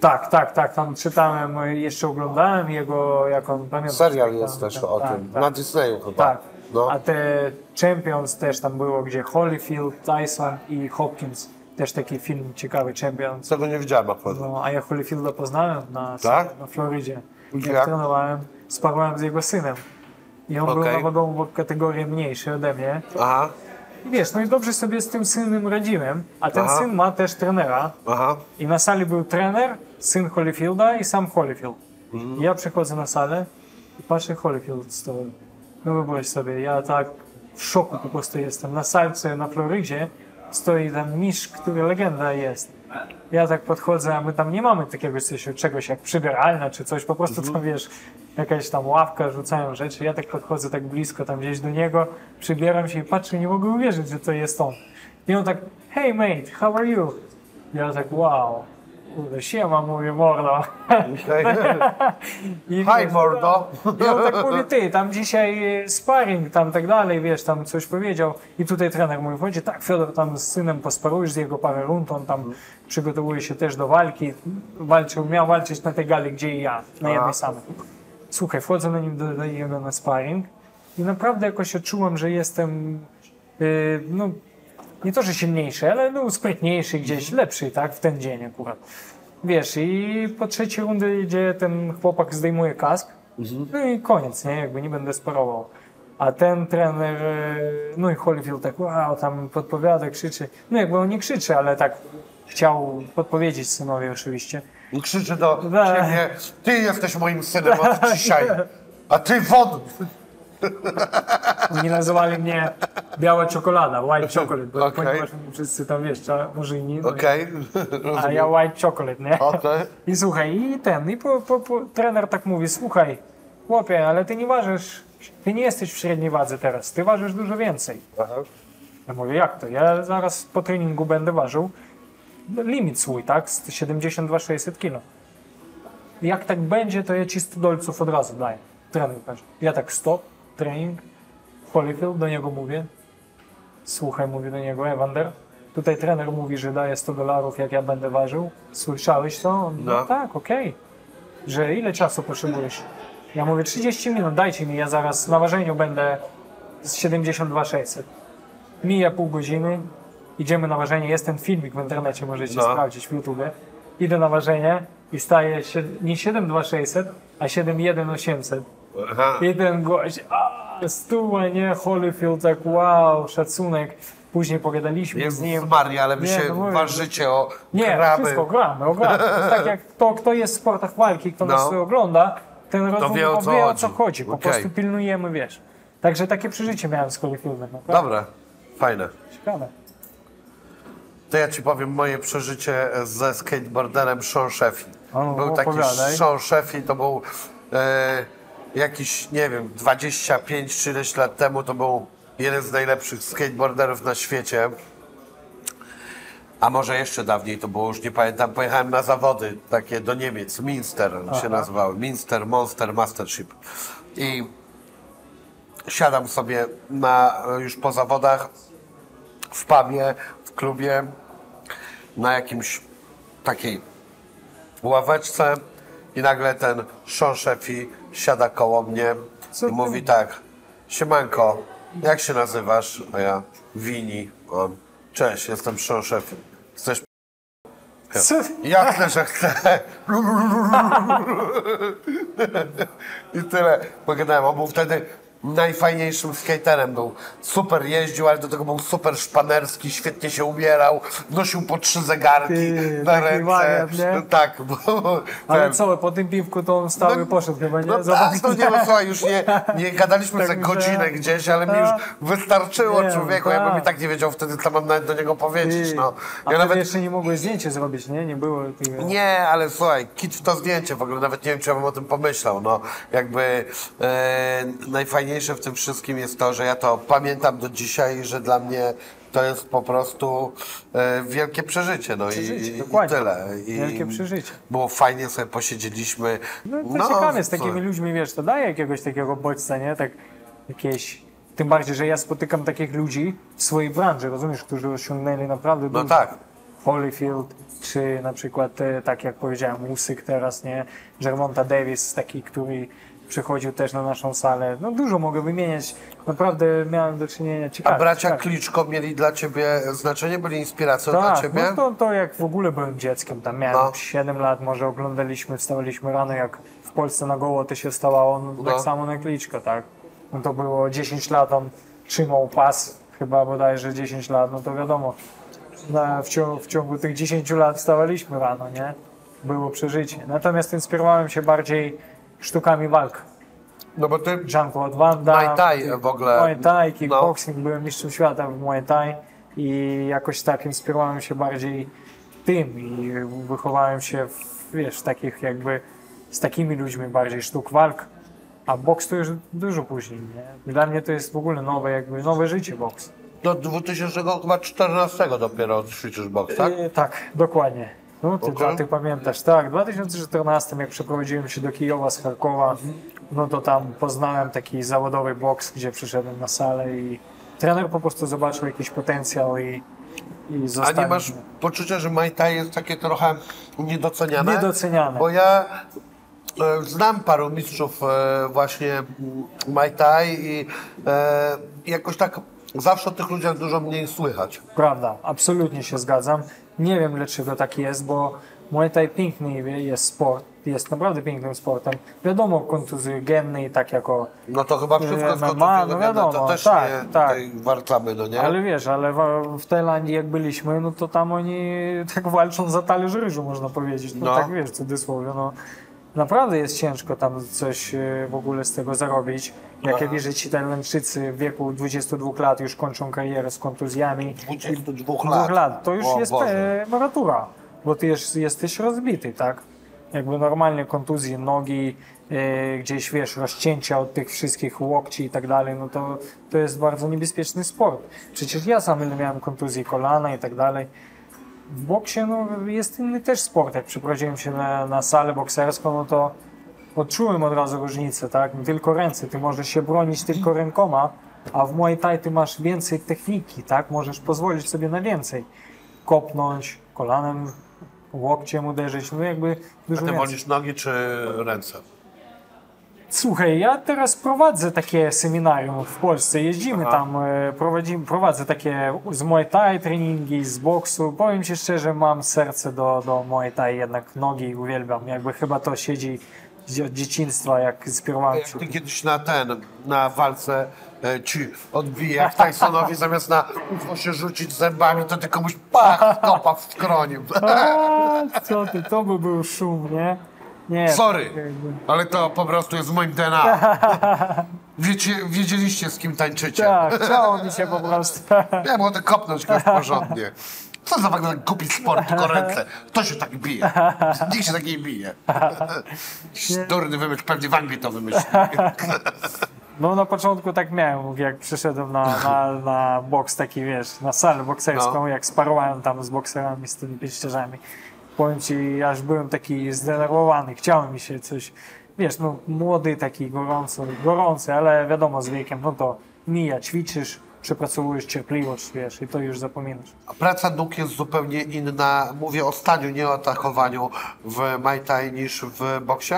Tak, tak, tak, tam czytałem, e, jeszcze oglądałem jego, jak on pamiętam. Serial tam, jest też tak, o tak, tym, tak. na Disneyu chyba. Tak. No. A te Champions też tam było, gdzie Holyfield, Tyson i Hopkins. Też taki film ciekawy, Champions. Tego nie widziałem akurat. No, a ja Holyfielda poznałem na, Tak? na Florydzie. Jak, Jak? trenowałem, sparowałem z jego synem. I on był Okej. zawodowo w kategorii mniejszej ode mnie. Aha, I wiesz, no i dobrze sobie z tym synem radziłem. A ten Aha. syn ma też trenera. aha. I na sali był trener, syn Holyfielda i sam Holyfield. Mhm. I ja przychodzę na salę i patrzę Holyfield stoi. No wyobraź sobie, ja tak w szoku po prostu jestem. Na salce na Florydzie stoi ten mistrz, który legenda jest. Ja tak podchodzę, a my tam nie mamy takiego coś, czegoś jak przybieralnia czy coś, po prostu Mhm. tam wiesz, jakaś tam ławka, rzucają rzeczy. Ja tak podchodzę tak blisko tam gdzieś do niego, przybieram się i patrzę, nie mogę uwierzyć, że to jest on. I on tak, hey mate, how are you? Ja tak, wow. Siema, mówię, mordo. I Hi wiesz, mordo. I on tak mówi, ty, tam dzisiaj sparring, tam tak dalej, wiesz, tam coś powiedział. I tutaj trener mówi, wchodzi, tak, Fiodor, tam z synem posparujesz z jego parę rund, on tam przygotowuje się też do walki. Walczył, miał walczyć na tej gali, gdzie i ja, na jednej samej. Słuchaj, wchodzę na nim do, do niego na sparring i naprawdę jakoś odczułem, że jestem, yy, no, nie to, że silniejszy, ale no, sprytniejszy gdzieś, lepszy, tak, w ten dzień akurat. Wiesz, i po trzeciej rundy idzie ten chłopak, zdejmuje kask, no i koniec, nie, jakby nie będę sparował. A ten trener, e, no i Holyfield tak, wow, tam podpowiada, krzyczy. No jakby on nie krzyczy, ale tak chciał podpowiedzieć synowi oczywiście. I krzyczy do Da. ciebie, ty jesteś moim synem od dzisiaj, a ty wod. Oni nazywali mnie biała czekolada, white chocolate, bo Okej. ponieważ wszyscy tam wiesz, murzyni, no i- Okej, a ja white chocolate, nie? Okej. I słuchaj, i ten, i po, po, po, trener tak mówi, słuchaj, chłopie, ale ty nie ważysz, ty nie jesteś w średniej wadze teraz, ty ważysz dużo więcej. Aha. Ja mówię, jak to? Ja zaraz po treningu będę ważył limit swój, tak? Z 72-600 kg. Jak tak będzie, to ja ci 100 dolców od razu daję. Trener. Ja tak stop, trening, Holyfield, do niego mówię. Słuchaj, mówię do niego, Evander, tutaj trener mówi, że daje 100 dolarów, jak ja będę ważył. Słyszałeś to? On, no. No. tak, okej. Że ile czasu potrzebujesz? Ja mówię, 30 minut, dajcie mi, ja zaraz na ważeniu będę z 72-600. Mija pół godziny, idziemy na ważenie, jest ten filmik w internecie, możecie No. sprawdzić w YouTube. Idę na ważenie i staje się nie 72600, a 71800. Aha. I ten gość, a stuła, nie, Holyfield, tak wow, szacunek. Później pogadaliśmy z Jezus nim. Maria, ale wy Nie, się no mówię, o Nie, kraby. wszystko gramy, o, gramy. Tak jak to, kto jest w sportach walki, kto nas No. ogląda, ten rozumie, wie, o co wie o co chodzi. Po Okej. prostu pilnujemy, wiesz. Także takie przeżycie miałem z Holyfieldem. Naprawdę Dobra, fajne. ciekawe. To ja ci powiem moje przeżycie ze skateboarderem Sean Sheffy. Był taki. Sean Sheffy, to był e, jakiś, nie wiem, 25 czy ileś lat temu, to był jeden z najlepszych skateboarderów na świecie. A może jeszcze dawniej to było, już nie pamiętam, pojechałem na zawody takie do Niemiec, Minster się nazywały, Minster Monster Mastership. I siadam sobie na, już po zawodach w pubie, w klubie, na jakimś takiej ławeczce i nagle ten Sean Sheffy siada koło mnie i mówi tak, siemanko, jak się nazywasz? A ja, Wini. On, cześć, jestem Sheffy. Chcesz Co? Jasne, że chcę. I tyle. Pogadałem. On był wtedy najfajniejszym skaterem. Był super jeździł, ale do tego był super szpanerski, świetnie się ubierał, nosił po trzy zegarki Ty, na ręce. wariat, nie? Tak, bo Ale co, po tym piwku to on stał i poszedł chyba, nie? no tak, no nie, no słuchaj, już nie, nie gadaliśmy Tak godzinę gdzieś, ale mi już wystarczyło Nie, człowieku, tak. ja bym i tak nie wiedział wtedy, co mam nawet do niego powiedzieć, no. A Ja nawet... nawet jeszcze nie mogłeś zdjęcie zrobić, nie? Nie było tego. Nie, ale słuchaj, kit w to zdjęcie, w ogóle nawet nie wiem, czy ja bym o tym pomyślał, no. Jakby e, najfajniejsze najfajniejsze w tym wszystkim jest to, że ja to pamiętam do dzisiaj, że dla mnie to jest po prostu e, wielkie przeżycie. No Przeżycie, i, i dokładnie. tyle. I Wielkie przeżycie. Było fajnie, sobie posiedzieliśmy. No to ciekawe, z takimi ludźmi, wiesz, to daje jakiegoś takiego bodźca, nie? Tak jakieś... Tym bardziej, że ja spotykam takich ludzi w swojej branży, rozumiesz, którzy osiągnęli naprawdę No dużo. tak. Holyfield, czy na przykład, e, tak jak powiedziałem, Usyk teraz, nie? Germonta Davis, taki, który przychodził też na naszą salę. No dużo mogę wymieniać. Naprawdę miałem do czynienia A bracia ciekawe. Kliczko mieli dla ciebie znaczenie? Byli inspiracją dla Tak, ciebie? no to, to jak w ogóle byłem dzieckiem, tam miałem No. 7 lat, może oglądaliśmy, wstawaliśmy rano, jak w Polsce na goło to się wstawało, no, No. tak samo na Kliczko, tak? No to było 10 lat, on trzymał pas, chyba bodajże 10 lat, no to wiadomo, na, w, ciągu, w ciągu tych 10 lat wstawaliśmy rano, nie? Było przeżycie. Natomiast inspirowałem się bardziej sztukami walk. No bo ty Jean-Claude Van Damme. Muay Thai w ogóle. Muay Thai, kickboxing, byłem mistrzem świata w Muay Thai i jakoś tak inspirowałem się bardziej tym i wychowałem się w, wiesz, takich jakby z takimi ludźmi bardziej sztuk walk, a boks to już dużo później, nie? Dla mnie to jest w ogóle nowe, jakby nowe życie boks. do 2014 dopiero ćwiczysz boks, tak? E, tak, dokładnie. No, ty, Okej. ty pamiętasz, tak. W 2014, jak przeprowadziłem się do Kijowa z Charkowa, no to tam poznałem taki zawodowy boks, gdzie przyszedłem na salę i trener po prostu zobaczył jakiś potencjał i, i A zostawił. nie masz poczucia, że Muay Thai jest takie trochę niedoceniane? Niedoceniane. Bo ja e, znam paru mistrzów e, właśnie Muay Thai i e, jakoś tak zawsze o tych ludziach dużo mniej słychać. Prawda, absolutnie się zgadzam. Nie wiem dlaczego tak jest, bo Muay Thai piękny jest sport, jest naprawdę pięknym sportem. Wiadomo, kontuzjogenny i tak jako No to chyba wszystko jest MMA, no wiadomo, to też tak, nie tak. warczamy, no nie? Ale wiesz, ale w, Tajlandii jak byliśmy, no to tam oni tak walczą za talerz ryżu, można powiedzieć. No, No. tak wiesz, cudzysłowie, no. Naprawdę jest ciężko tam coś e, w ogóle z tego zarobić. Jak ja widzę ci Tajlandczycy w wieku 22 lat już kończą karierę z kontuzjami. 22 Dwóch lat. lat. To już O jest Boże. e, emerytura, bo ty jest, jesteś rozbity, tak? Jakby normalnie kontuzje nogi, e, gdzieś wiesz, rozcięcia od tych wszystkich łokci i tak dalej, no to, to jest bardzo niebezpieczny sport. Przecież ja sam miałem kontuzji kolana i tak dalej. W boksie no, jest inny też sport. Jak przeprowadziłem się na, na salę bokserską, no to odczułem od razu różnicę, tak? Tylko ręce, ty możesz się bronić tylko rękoma, a w Muay Thai ty masz więcej techniki, tak? Możesz pozwolić sobie na więcej. Kopnąć, kolanem, łokciem uderzyć, no jakby dużo Ty więcej. wolisz nogi czy ręce? Słuchaj, ja teraz prowadzę takie seminarium w Polsce. Jeździmy Aha. tam, e, prowadzimy, prowadzę takie z Muay Thai treningi, z boksu. Powiem Ci szczerze, mam serce do, do Muay Thai, jednak nogi uwielbiam. Jakby chyba to siedzi od dzieciństwa, jak inspirowałem Jak ty kiedyś na ten, na walce e, ci odbije, jak Tysonowi zamiast na ucho się rzucić zębami, to ty komuś pach, kopa w skroniu. A, co ty, to by był szum, nie? Nie. Sorry, jakby- ale to po prostu jest w moim DNA. Wiecie, wiedzieliście z kim tańczycie. Tak, chciało mi się po prostu. Ja mogę kopnąć kogoś porządnie. Co za ogóle głupi sport, tylko ręce. Kto się tak bije? Nikt się tak nie bije. Durny wymyśl, pewnie w Anglii to wymyślił. No na początku tak miałem, jak przyszedłem na, na, na boks taki, wiesz, na salę bokserską, No. jak sparowałem tam z bokserami, z tymi pięściarzami. Powiem ci, aż byłem taki zdenerwowany, chciałem mi się coś, wiesz, no młody taki, gorący, gorący, ale wiadomo, z wiekiem, no to mija, ćwiczysz, przepracowujesz cierpliwość, wiesz, i to już zapominasz. A Praca nóg jest zupełnie inna, mówię o staniu, nie o atakowaniu w Muay Thai niż w boksie?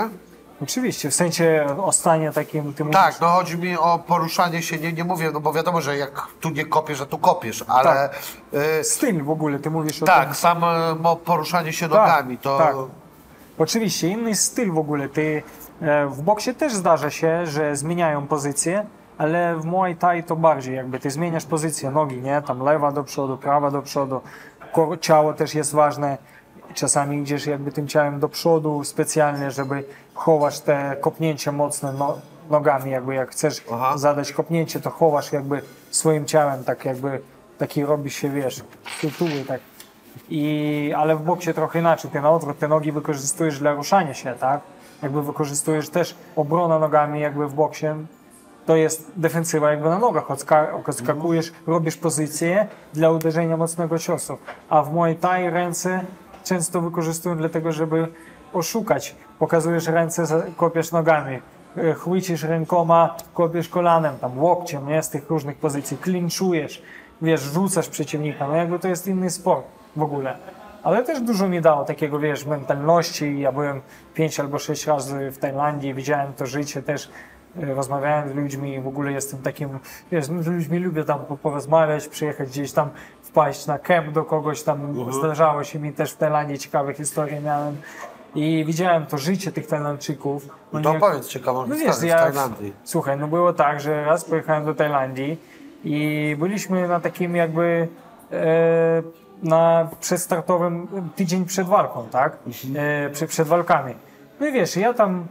Oczywiście, w sensie o stanie takim, ty mówisz, Tak, no chodzi mi o poruszanie się, nie, nie mówię, no bo wiadomo, że jak tu nie kopiesz, a tu kopiesz, ale Tak. y, styl w ogóle, ty mówisz o tym. tak, samo poruszanie się nogami, to tak. Oczywiście, inny styl w ogóle. Ty, e, w boksie też zdarza się, że zmieniają pozycję, ale w Muay Thai to bardziej jakby ty zmieniasz pozycję nogi, nie? Tam lewa do przodu, prawa do przodu. Ciało też jest ważne. Czasami idziesz jakby tym ciałem do przodu specjalnie, żeby chować te kopnięcia mocne no, nogami, jakby jak chcesz Aha. zadać kopnięcie, to chowasz jakby swoim ciałem, tak jakby taki robi się, wiesz, tytuły, tak i, ale w boksie trochę inaczej. Ty na odwrót te nogi wykorzystujesz dla ruszania się, tak? Jakby wykorzystujesz też obronę nogami, jakby w boksie. to jest defensywa jakby na nogach, odska- odskakujesz, robisz pozycję dla uderzenia mocnego ciosu, a w Muay Thai ręce często wykorzystują dlatego, żeby oszukać. Pokazujesz ręce, kopiesz nogami, e, chwycisz rękoma, kopiesz kolanem, tam łokciem, nie, z tych różnych pozycji, klinczujesz, wiesz, rzucasz przeciwnika, no jakby to jest inny sport w ogóle. Ale też dużo mi dało takiego, wiesz, mentalności. Ja byłem pięć albo sześć razy w Tajlandii, widziałem to życie też, e, rozmawiałem z ludźmi, w ogóle jestem takim, wiesz, no, z ludźmi lubię tam po- porozmawiać, przyjechać gdzieś tam, wpaść na kemp do kogoś tam. Zdarzało się mi też w Tajlandii, ciekawe historie miałem. I widziałem to życie tych Tajlandczyków. Oni To jak- opowiedz ciekawą no historię wiesz, ja, Tajlandii. słuchaj, no było tak, że raz pojechałem do Tajlandii i byliśmy na takim jakby e, na przedstartowym tydzień przed walką, tak? E, przy, przed walkami. No i wiesz, ja tam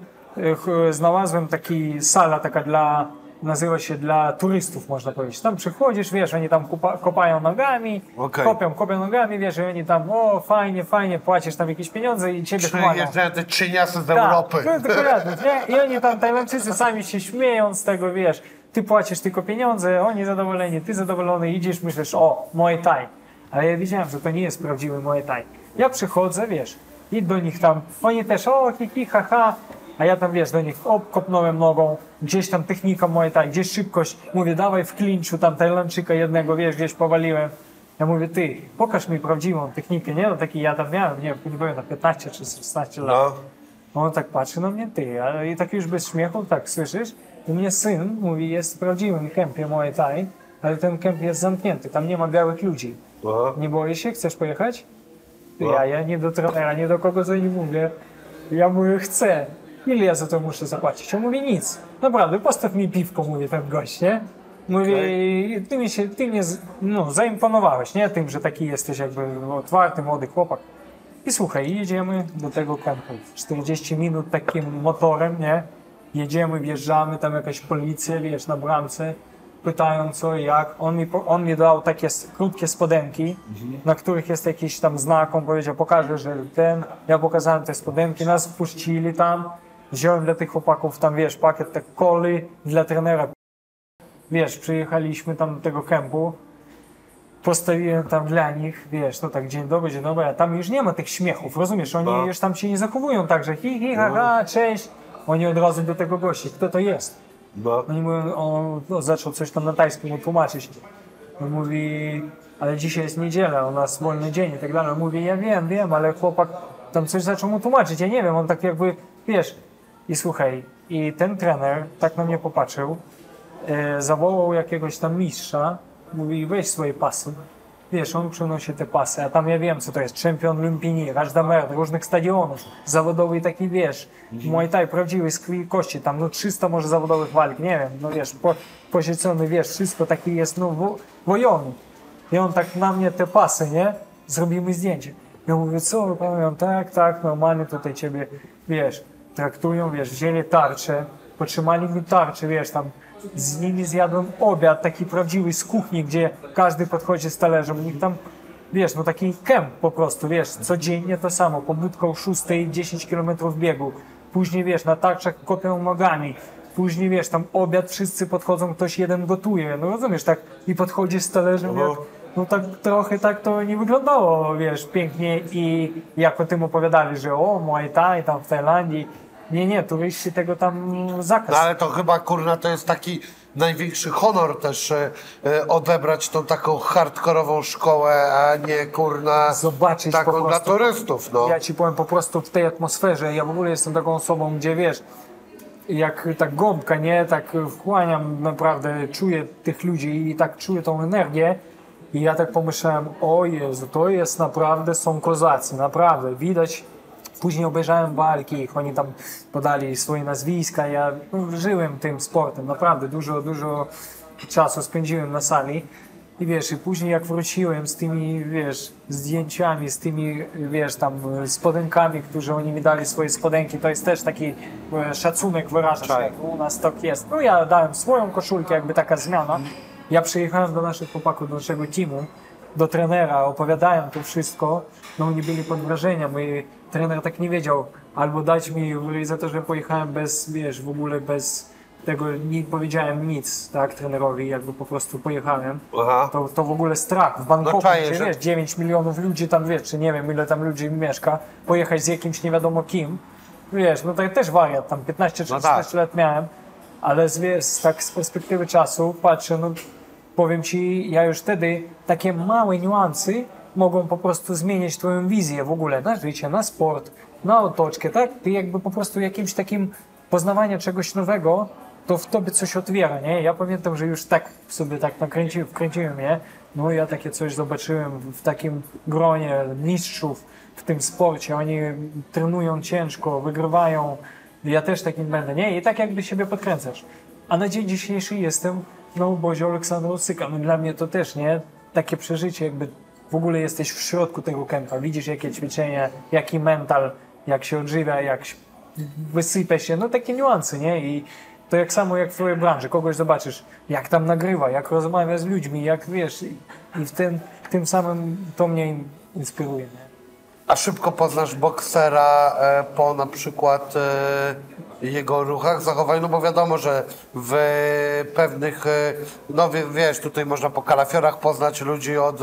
e, znalazłem taki sala taka dla, nazywa się dla turystów, można powiedzieć. Tam przychodzisz, wiesz, oni tam kupa, kopają nogami, Okej. kopią, kopią nogami, wiesz, i oni tam, o fajnie, fajnie, płacisz tam jakieś pieniądze i ciebie chwalą. Te trzyniasy z Tak, Europy. dokładnie, nie? I oni tam, Tajlandczycy sami się śmieją z tego, wiesz, ty płacisz tylko pieniądze, oni zadowoleni, ty zadowolony, idziesz, myślisz, o, Muay Thai. Ale ja wiedziałem, że to nie jest prawdziwy Muay Thai. Ja przychodzę, wiesz, i do nich tam, oni też, o, hi, hi, ha, ha, a ja tam, wiesz, do nich op, kopnąłem nogą, gdzieś tam technika Muay Thai, gdzieś szybkość, mówię, dawaj w klinczu, tam Tajlandczyka jednego, wiesz, gdzieś powaliłem. Ja mówię, ty, pokaż mi prawdziwą technikę, nie? No taki ja tam miałem, nie, nie byłem na 15 czy 16 lat. No. On tak patrzy na mnie, ty, ale i tak już bez śmiechu, tak słyszysz? U mnie syn mówi, jest w prawdziwym kempie Muay Thai, ale ten kemp jest zamknięty, tam nie ma białych ludzi. No. Nie boisz się? Chcesz pojechać? No. Ja, ja nie do trenera, nie do kogo co nie mówię. Ja mówię, chcę. Ile ja za to muszę zapłacić? On mówi, nic. Naprawdę, postaw mi piwko, mówi ten gość, nie? Mówi, ty, mi się, ty mnie no, zaimponowałeś, nie? Tym, że taki jesteś jakby otwarty, młody chłopak. I słuchaj, jedziemy do tego kempu. 40 minut takim motorem, nie? Jedziemy, wjeżdżamy, tam jakaś policja, wiesz, na bramce. Pytają co i jak. On mi, on mi dał takie krótkie spodenki, na których jest jakiś tam znak. On powiedział, pokażę, że ten. Ja pokazałem te spodenki, nas wpuścili tam. Wziąłem dla tych chłopaków tam, wiesz, pakiet tak coli dla trenera. Wiesz, przyjechaliśmy tam do tego kempu postawiłem tam dla nich, wiesz, to tak dzień dobry, dzień dobry, a tam już nie ma tych śmiechów, rozumiesz? Oni No. już tam się nie zachowują tak, że hi, hi, ha, ha, cześć. Oni od razu do tego gości, kto to jest? No. Oni mówią, on no, zaczął coś tam na tajskim mu tłumaczyć. On mówi, ale dzisiaj jest niedziela, u nas wolny dzień i tak dalej. On mówi, ja wiem, wiem, ale chłopak tam coś zaczął mu tłumaczyć, ja nie wiem, on tak jakby, wiesz, i słuchaj, i ten trener tak na mnie popatrzył, e, zawołał jakiegoś tam mistrza, mówi weź swoje pasy. Wiesz, on przynosi te pasy, a tam ja wiem, co to jest. Czempion Lumpini, Rajdamer, różnych stadionów, zawodowy taki, wiesz, Muay Thai prawdziwy z krwi i kości, tam no 300 może zawodowych walk, nie wiem, no wiesz, po, posiedzony, wiesz, wszystko taki jest, no wo, wojowy. I on tak na mnie te pasy, nie? Zrobimy zdjęcie. Ja mówię, co? Powiem, tak, tak, normalnie tutaj ciebie, wiesz, traktują, wiesz, wzięli tarczę, potrzymali mi tarczę, wiesz, tam z nimi zjadłem obiad taki prawdziwy z kuchni, gdzie każdy podchodzi z talerzem, nich tam, wiesz, no taki kemp po prostu, wiesz, codziennie to samo, pobudka o 6, 10 km biegu, później, wiesz, na tarczach kopią nogami, później, wiesz, tam obiad, wszyscy podchodzą, ktoś jeden gotuje, no rozumiesz, tak, i podchodzi z talerzem, jak, no tak trochę tak to nie wyglądało, wiesz, pięknie i jak o tym opowiadali, że o, Muay Thai tam w Tajlandii, nie, nie, turyści tego tam zakaz. No ale to chyba kurna to jest taki największy honor też e, e, odebrać tą taką hardkorową szkołę, a nie kurna Zobaczyć taką po dla prostu. turystów, no. Ja ci powiem po prostu w tej atmosferze, ja w ogóle jestem taką osobą, gdzie wiesz, jak tak gąbka, nie, tak wchłaniam naprawdę, czuję tych ludzi i tak czuję tą energię i ja tak pomyślałem, o Jezu, to jest naprawdę, są kozacy, naprawdę, widać, później obejrzałem walki, ich oni tam podali swoje nazwiska, ja no, żyłem tym sportem, naprawdę, dużo, dużo czasu spędziłem na sali i wiesz, i później jak wróciłem z tymi, wiesz, zdjęciami, z tymi, wiesz, tam spodenkami, którzy oni mi dali swoje spodenki, to jest też taki e, szacunek wyrażasz, Tak. jak u nas tak jest. No ja dałem swoją koszulkę, jakby taka zmiana. Ja przyjechałem do naszych chłopaków, do naszego teamu, do trenera, opowiadałem to wszystko, no oni byli pod wrażeniem i trener tak nie wiedział, albo dać mi za to, że pojechałem bez, wiesz, w ogóle bez tego nie powiedziałem nic, tak, trenerowi, jakby po prostu pojechałem, Aha. to, to w ogóle strach. W Bangkoku, No czaję, gdzie że- wiesz, 9 milionów ludzi tam, wiesz, czy nie wiem, ile tam ludzi mieszka, pojechać z jakimś nie wiadomo kim, wiesz, no to też wariat, tam 15 czy No 16 tak. lat miałem, ale z, wiesz, tak z perspektywy czasu patrzę, no powiem Ci, ja już wtedy takie małe niuansy mogą po prostu zmienić Twoją wizję w ogóle na życie, na sport, na otoczkę, tak? Ty jakby po prostu jakimś takim poznawania czegoś nowego, to w tobie coś otwiera, nie? Ja pamiętam, że już tak sobie tak nakręciłem, wkręciłem, nie? No ja takie coś zobaczyłem w takim gronie mistrzów w tym sporcie, oni trenują ciężko, wygrywają, ja też takim będę, nie? I tak jakby siebie podkręcasz. A na dzień dzisiejszy jestem na obozie Aleksandra Usyka. No dla mnie to też, nie? Takie przeżycie, jakby w ogóle jesteś w środku tego kępa. Widzisz jakie ćwiczenia, jaki mental, jak się odżywia, jak wysypie się, no takie niuanse, nie? I to jak samo jak w twojej branży, kogoś zobaczysz, jak tam nagrywa, jak rozmawia z ludźmi, jak wiesz, i, i w tym, tym samym to mnie inspiruje, nie? A szybko poznasz boksera e, po na przykład e, jego ruchach, zachowaniu, no bo wiadomo, że w pewnych, e, no wie- wiesz, tutaj można po kalafiorach poznać ludzi od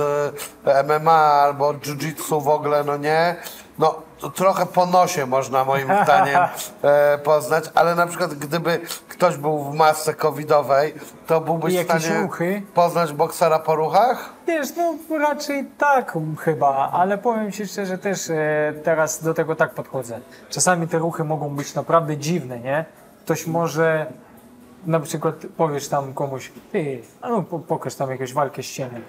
MMA albo od jiu-jitsu w ogóle, no nie? No trochę po nosie można moim zdaniem e, poznać, ale na przykład gdyby ktoś był w masce covidowej, to byłbyś w jakieś stanie ruchy? poznać boksera po ruchach? Wiesz, no raczej tak chyba, ale powiem Ci szczerze też e, teraz do tego tak podchodzę. Czasami te ruchy mogą być naprawdę dziwne, nie? Ktoś może na przykład powiesz tam komuś, ty, a no po, pokaż tam jakąś walkę z cieniem.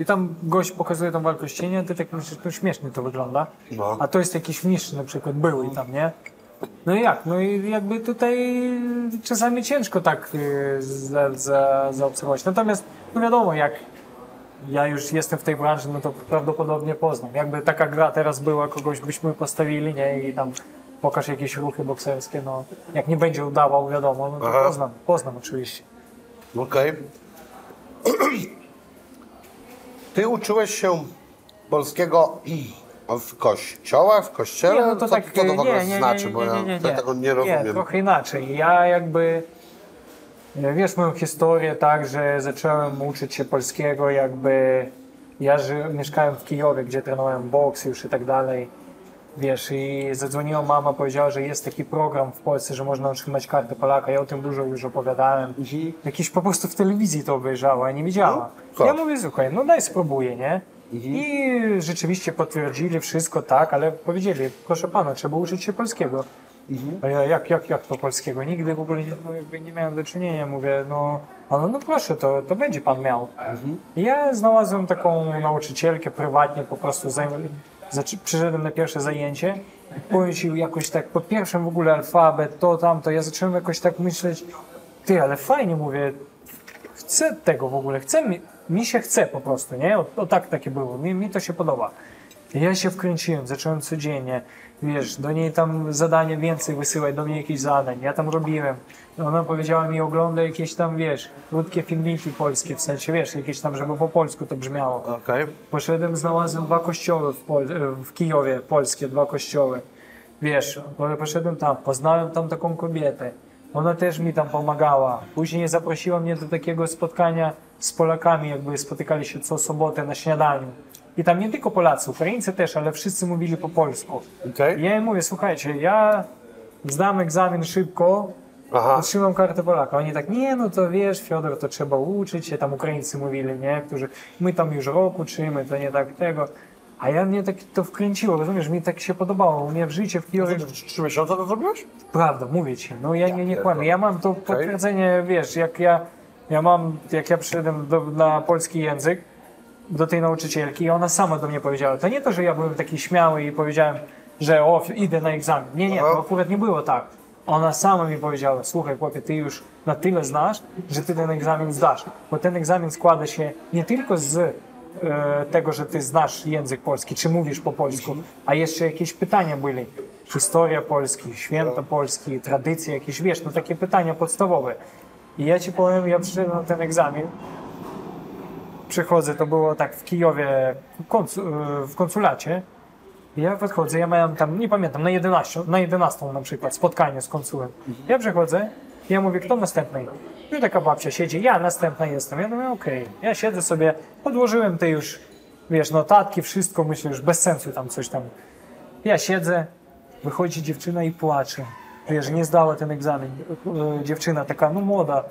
I tam gość pokazuje tą walkę z cieniem, ty tak myślisz, to śmiesznie to wygląda. No. A to jest jakiś mistrz na przykład był i tam, nie? No i jak? No i jakby tutaj czasami ciężko tak y, za, za, zaobserwować. Natomiast no wiadomo, jak ja już jestem w tej branży, no to prawdopodobnie poznam. Jakby taka gra teraz była, kogoś byśmy postawili, nie? I tam pokaż jakieś ruchy bokserskie, no jak nie będzie udawał, wiadomo, no to Aha. poznam, poznam oczywiście. Okej. Ty uczyłeś się polskiego w kościołach, w kościele? Nie, no to Co tak, to w ogóle nie, nie, znaczy? nie, bo nie, ja nie. tego nie rozumiem. Nie, trochę inaczej. Ja jakby, e, wiesz moją historię tak, że zacząłem uczyć się polskiego jakby, ja ży, mieszkałem w Kijowie, gdzie trenowałem boks już i tak dalej. Wiesz, i zadzwoniła mama, powiedziała, że jest taki program w Polsce, że można otrzymać kartę Polaka. Ja o tym dużo już opowiadałem. Jakiś po prostu w telewizji to obejrzała, nie widziała. Mhm. No, ja mówię, słuchaj, no daj spróbuję, nie? I rzeczywiście potwierdzili wszystko, tak, ale powiedzieli, proszę pana, trzeba uczyć się polskiego. A ja, jak, jak, jak to polskiego? Nigdy w ogóle nie, no, nie miałem do czynienia. Mówię, no, a no, no proszę, to, to będzie pan miał. I ja znalazłem taką nauczycielkę prywatnie, po prostu zajm- zaczy- przyszedłem na pierwsze zajęcie. Powiem jakoś tak, po pierwszym w ogóle alfabet, to, tamto, ja zacząłem jakoś tak myśleć, ty, ale fajnie, mówię, chcę tego w ogóle, chcę, mi, mi się chce po prostu, nie? O, o tak takie było, mi, mi to się podoba. Ja się wkręciłem, zacząłem codziennie, wiesz, do niej tam zadania więcej wysyłać, do mnie jakichś zadań, ja tam robiłem. Ona powiedziała mi, oglądaj jakieś tam, wiesz, krótkie filmiki polskie, w sensie, wiesz, jakieś tam, żeby po polsku to brzmiało. Okej. Poszedłem, znalazłem dwa kościoły w, Pol- w Kijowie, polskie, dwa kościoły. Wiesz, po- poszedłem tam, poznałem tam taką kobietę. Ona też mi tam pomagała. Później zaprosiła mnie do takiego spotkania z Polakami, jakby spotykali się co sobotę na śniadaniu. I tam nie tylko Polacy, Ukraińcy też, ale wszyscy mówili po polsku. Okej. I ja im mówię, słuchajcie, ja zdam egzamin szybko, Aha. otrzymam kartę Polaka. Oni tak, nie, no to wiesz, Fiodor, to trzeba uczyć się, tam Ukraińcy mówili, nie, którzy, my tam już rok uczymy, to nie tak tego. A ja mnie tak to wkręciło, rozumiesz, mi tak się podobało, u mnie w życie w Kijowie, Trzy miesiące to zrobiłeś? prawda, mówię ci, no ja nie, nie pierdolę. kłamię, ja mam to potwierdzenie, wiesz, jak ja, ja mam, jak ja przyszedłem do, na polski język, do tej nauczycielki i ona sama do mnie powiedziała, to nie to, że ja byłem taki śmiały i powiedziałem, że o, idę na egzamin. Nie, nie, Aha. to akurat nie było tak. Ona sama mi powiedziała, słuchaj chłopie, ty już na tyle znasz, że ty ten egzamin zdasz. Bo ten egzamin składa się nie tylko z e, tego, że ty znasz język polski, czy mówisz po polsku, a jeszcze jakieś pytania byli. Historia Polski, święto Polski, tradycje jakieś, wiesz, no takie pytania podstawowe. I ja ci powiem, ja przyszedłem na ten egzamin, przychodzę, to było tak w Kijowie, w, konsu, w konsulacie. Ja podchodzę, ja miałem tam, nie pamiętam, na 11, na 11 na przykład spotkanie z konsułem. Ja przychodzę Ja mówię, kto następny? I taka babcia siedzi, ja następna jestem. Ja mówię, okej. Ja siedzę sobie, podłożyłem te już, wiesz, notatki, wszystko, myślę, już bez sensu tam coś tam. Ja siedzę, wychodzi dziewczyna i płacze. Wiesz, nie zdała ten egzamin. E, Dziewczyna taka, no młoda,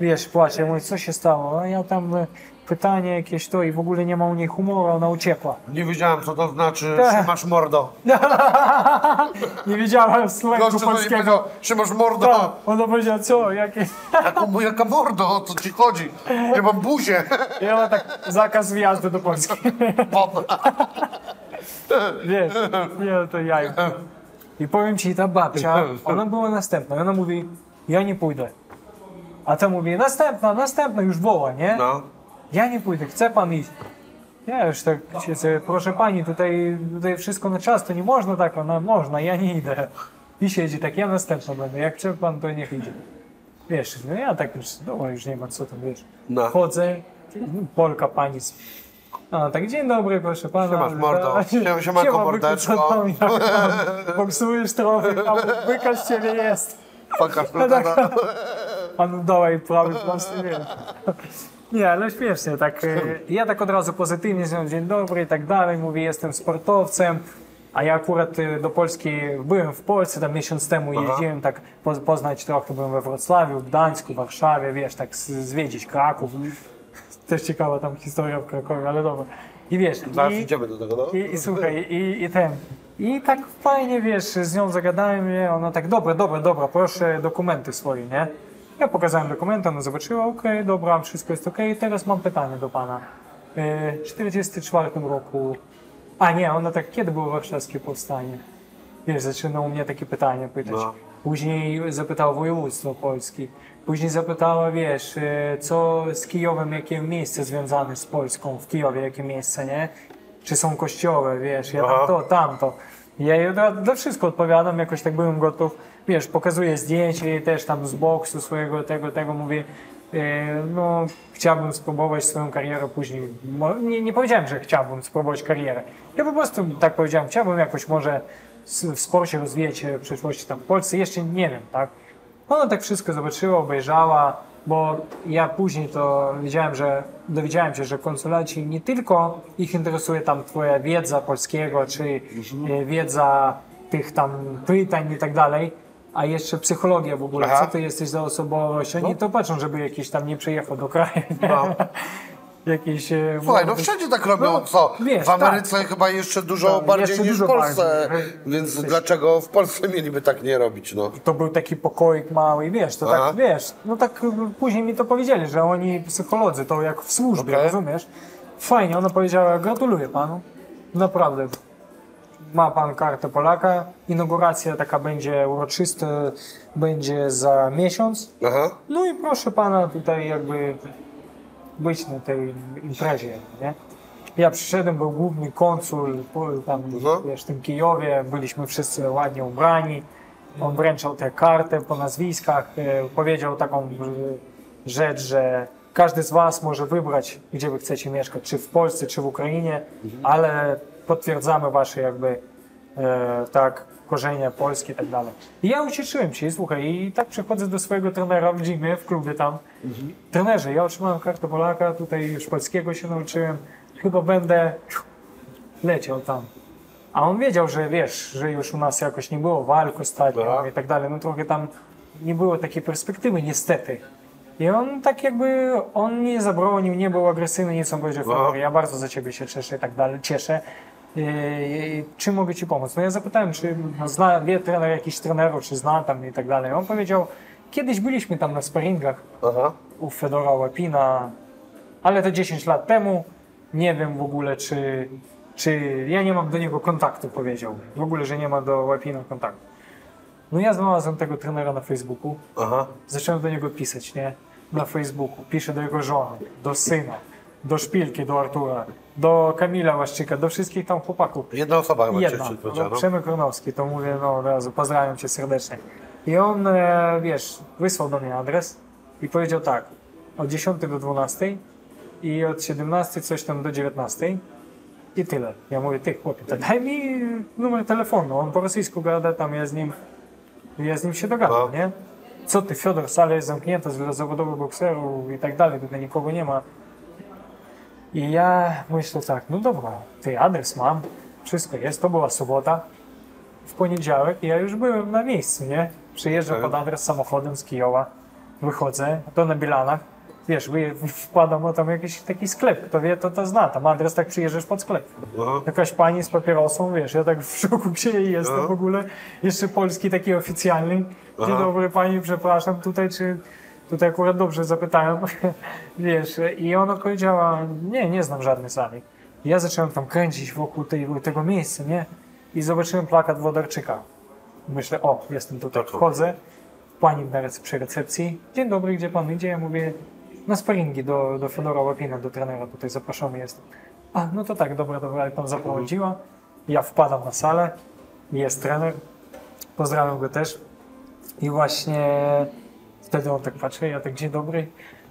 wiesz, płacze. Ja mówię, co się stało? A ja tam e, pytanie jakieś to i w ogóle nie ma u niej humoru, ona uciekła. Nie wiedziałem, co to znaczy, Tak. masz mordo. Nie wiedziałem slangu Gościu polskiego. powiedział, masz mordo. Tak, ona powiedziała, co, jakie... Jaką, mu- jaka mordo, o co ci chodzi? Ja mam buzię. I ona tak, zakaz wjazdu do Polski. Wiesz, nie, to jaj. I powiem ci, ta babcia, ona była następna. Ona mówi, ja nie pójdę. A ta mówi, następna, następna, już woła, nie? No. Ja nie pójdę, chce pan iść. Ja już tak siedzę, proszę pani, tutaj, tutaj wszystko na czas, to nie można tak, ona można, ja nie idę. I siedzi tak, ja następna będę, jak chce pan, to niech idzie. Wiesz, no ja tak już, no już nie ma co tam, wiesz. No. Chodzę, Polka pani. z- A tak, dzień dobry, proszę pana. Siemasz, mordo. Siema- siemanko, Siema, mordeczko. Boksujesz trochę, tam wyka z ciebie jest. Pokaż No tak. Pan dołaj prawy prosty, wiesz. Nie, ale śmiesznie, tak. e, Ja tak od razu pozytywnie dzień dobry i tak dalej, mówię, jestem sportowcem, a ja akurat e, do Polski byłem w Polsce, tam miesiąc temu jeździłem, tak po- poznać trochę, byłem we Wrocławiu, w Gdańsku, Warszawie, wiesz, tak zwiedzić Kraków. Też ciekawa tam historia w Krakowie, ale dobra. I wiesz, Zaraz i, idziemy do tego, no. i, i słuchaj, i, i ten. I tak fajnie, wiesz, z nią zagadałem, ona tak, dobra, dobra, dobra, proszę dokumenty swoje, nie? Ja pokazałem dokumenty, ona zobaczyła, okej, dobra, wszystko jest okej, teraz mam pytanie do pana. E, W 44 roku, a nie, ona tak, kiedy było warszawskie powstanie? Wiesz, zaczyna u mnie takie pytania pytać. No. Później zapytała województwo Polski. Później zapytała, wiesz, e, co z Kijowem, jakie miejsce związane z Polską w Kijowie, jakie miejsce, nie? Czy są kościoły, wiesz, ja tam to, tamto. Ja jej na wszystko odpowiadam, jakoś tak byłem gotów. Wiesz, pokazuję zdjęcie też tam z boksu swojego, tego, tego, mówię, e, no chciałbym spróbować swoją karierę później. Nie, nie powiedziałem, że chciałbym spróbować karierę. Ja po prostu tak powiedziałem, chciałbym jakoś może w sporcie rozwijać się w przyszłości tam w Polsce, jeszcze nie wiem, tak? Ona tak wszystko zobaczyła, obejrzała, bo ja później to wiedziałem, że dowiedziałem się, że konsulaci nie tylko ich interesuje tam twoja wiedza polskiego, czy e, wiedza tych tam pytań i tak dalej, a jeszcze psychologia w ogóle, Aha. co ty jesteś za osobowość. Oni to patrzą, żeby jakiś tam nie przyjechał do kraju. No. jakiś... e, Słuchaj, no wszędzie tak robią, No, co? wiesz, w Ameryce chyba jeszcze dużo Tak, bardziej jeszcze niż dużo w Polsce. bardziej. Więc dlaczego w Polsce mieliby tak nie robić, no? to był taki pokoik mały wiesz, to Aha. tak, wiesz, no tak później mi to powiedzieli, że oni psycholodzy, to jak w służbie, Okej. rozumiesz? Fajnie, ona powiedziała, gratuluję panu, naprawdę. Ma pan kartę Polaka, inauguracja taka będzie uroczysta, będzie za miesiąc. Aha. No i proszę pana tutaj jakby być na tej imprezie, nie? Ja przyszedłem, był główny konsul tam Mhm. wiesz, w tym Kijowie, byliśmy wszyscy ładnie ubrani. On wręczał tę kartę po nazwiskach, e, powiedział taką e, rzecz, że każdy z was może wybrać, gdzie wy chcecie mieszkać, czy w Polsce, czy w Ukrainie, ale potwierdzamy wasze jakby e, tak, korzenie polskie i tak dalej. I ja ucieszyłem się, i słuchaj, i tak przychodzę do swojego trenera w gymie, w klubie tam. Trenerze, ja otrzymałem kartę Polaka, tutaj już polskiego się nauczyłem, chyba będę leciał tam. A on wiedział, że wiesz, że już u nas jakoś nie było walk ostatnio i tak dalej, no trochę tam nie było takiej perspektywy niestety. I on tak jakby, on nie zabronił, nie był agresywny, nic on powiedział, Aha. "Fabry, ja bardzo za ciebie się cieszę i tak dalej, cieszę. Yy, czy mogę ci pomóc? No ja zapytałem, czy zna, wie trener jakiś trenerów, czy zna tam i tak dalej. On powiedział, kiedyś byliśmy tam na sparingach Aha. u Fedora Łapina, ale to 10 lat temu. Nie wiem w ogóle, czy, czy ja nie mam do niego kontaktu, powiedział. W ogóle, że nie ma do Łapina kontaktu. No ja znalazłem tego trenera na Facebooku, Aha. zacząłem do niego pisać, nie? Na Facebooku. Piszę do jego żony, do syna, do Szpilki, do Artura, do Kamila Łaszczyka, do wszystkich tam chłopaków. Jedna osoba chyba cię Jedna, jeszcze no, no. Przemek Ronowski, to mówię, no od razu, pozdrawiam cię serdecznie. I on, e, wiesz, wysłał do mnie adres i powiedział tak, od 10 do 12 i od 17 coś tam do 19 i tyle. Ja mówię, ty chłopie, to daj mi numer telefonu, on po rosyjsku gada, tam ja z nim, ja z nim się dogadam, No. nie? co ty Fiodor, sala jest zamknięta dla zawodowych bokserów i tak dalej, tutaj nikogo nie ma. I ja myślę tak, no dobra, ty adres mam, wszystko jest, to była sobota. W poniedziałek ja już byłem na miejscu, nie? Przyjeżdżam Tak. pod adres samochodem z Kijowa, wychodzę, to na Bilanach, wiesz, wpadam, o tam jakiś taki sklep, kto wie, to to zna, tam adres tak przyjeżdżasz pod sklep. Aha. Jakaś pani z papierosą, wiesz, ja tak w szoku gdzie ja jestem No. w ogóle, jeszcze polski taki oficjalny. Dzień Aha. dobry pani, przepraszam, tutaj czy, tutaj akurat dobrze zapytałem, wiesz, i ona powiedziała, nie, nie znam żadnej sali. Ja zacząłem tam kręcić wokół tej, tego miejsca, nie? I zobaczyłem plakat Wodarczyka. Myślę, o, jestem tutaj, Tak. wchodzę, pani na rece- przy recepcji, dzień dobry, gdzie pan idzie? Ja mówię, na sparingi do, do Fedora Łapina, do trenera, tutaj zaproszony jestem. A, no to tak, dobra, dobra, tam zaprowadziła. Ja wpadam na salę, jest trener, pozdrawiam go też. I właśnie wtedy on tak patrzy, ja tak, dzień dobry,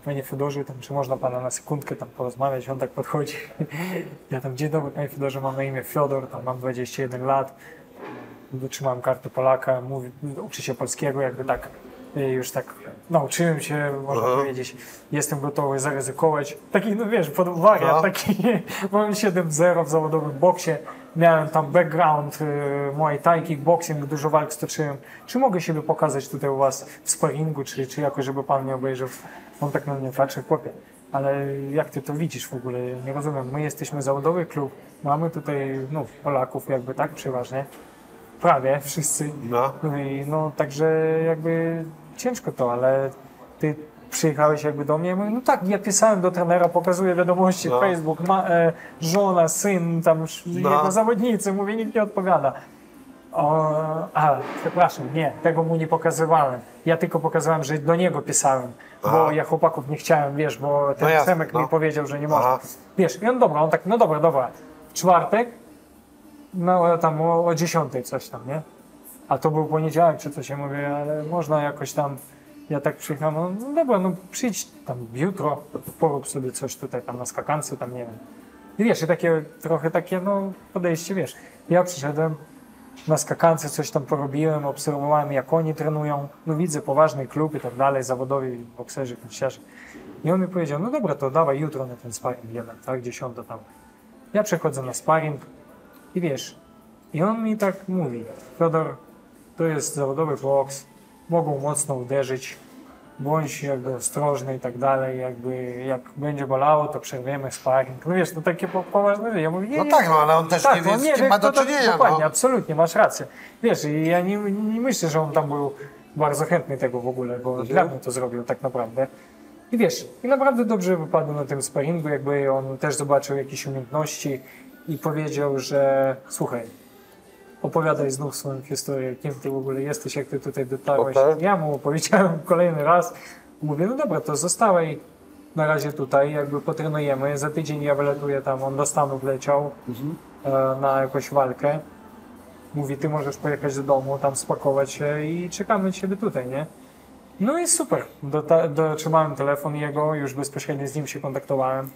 panie Fedorze, tam, czy można pana na sekundkę tam porozmawiać? On tak podchodzi. Ja tam, dzień dobry, panie Fedorze, mam na imię Fiodor, tam mam 21 lat, wytrzymałem kartę Polaka, mówi, uczy się polskiego, jakby tak y, już tak nauczyłem się, można Aha. powiedzieć, jestem gotowy zaryzykować. Taki, no wiesz, pod No. taki, mam 7-0 w zawodowym boksie, miałem tam background y, Muay Thai, kickboxing, dużo walk stoczyłem. Czy mogę siebie pokazać tutaj u was w sparingu, czy, czy jakoś, żeby pan mnie obejrzał? On tak na mnie patrzy, chłopie, ale jak ty to widzisz w ogóle? Nie rozumiem, my jesteśmy zawodowy klub, mamy tutaj, no, Polaków jakby tak przeważnie, prawie wszyscy. No. No i no także jakby ciężko to, ale ty przyjechałeś jakby do mnie, mówię, no tak, ja pisałem do trenera, pokazuję wiadomości, No. Facebook, ma, e, żona, syn, tam No. jego zawodnicy, mówię, nikt nie odpowiada. O, a, przepraszam, nie, tego mu nie pokazywałem. Ja tylko pokazywałem, że do niego pisałem, bo Aha. ja chłopaków nie chciałem, wiesz, bo ten No Semek no. mi powiedział, że nie można. Aha. Wiesz, i on dobra, on tak, no dobra, dobra. W czwartek, no tam o, o 10 coś tam, nie? A to był poniedziałek czy coś, ja mówię, ale można jakoś tam, ja tak przyjechałem, no, no dobra, no przyjdź tam jutro, porób sobie coś tutaj tam na skakance, tam nie wiem. I wiesz, i takie trochę takie, no podejście, wiesz. Ja przyszedłem na skakance, coś tam porobiłem, obserwowałem jak oni trenują, no widzę poważny klub i tak dalej, zawodowi bokserzy, kościarze. I on mi powiedział, no dobra, to dawaj jutro na ten sparring jeden, tak, dziesiąto tam. Ja przechodzę na sparring i wiesz, i on mi tak mówi, Fiodor, to jest zawodowy boks, mogą mocno uderzyć, bądź jakby ostrożny i tak dalej, jakby jak będzie bolało, to przerwiemy sparring. No wiesz, to takie po, poważne, ja mówię, nie, No nie, tak, no ale on też nie wie, on z kim ma do to- czynienia. Dokładnie, No. absolutnie, masz rację. Wiesz, i ja nie, nie myślę, że on tam był bardzo chętny tego w ogóle, bo Mhm. dla mnie to zrobił tak naprawdę. I wiesz, i naprawdę dobrze wypadł na tym sparingu, jakby on też zobaczył jakieś umiejętności i powiedział, że słuchaj, opowiadaj znów swoją historię, kim ty w ogóle jesteś, jak ty tutaj dotarłeś. Okej. Ja mu opowiedziałem kolejny raz, mówię, no dobra, to zostałej na razie tutaj, jakby potrenujemy, za tydzień ja wyletuję tam, on do Stanów leciał e, na jakąś walkę. Mówi, ty możesz pojechać do domu, tam spakować się i czekamy ciebie tutaj, nie? No i super. Dota- dotrzymałem telefon jego, już bezpośrednio z nim się kontaktowałem.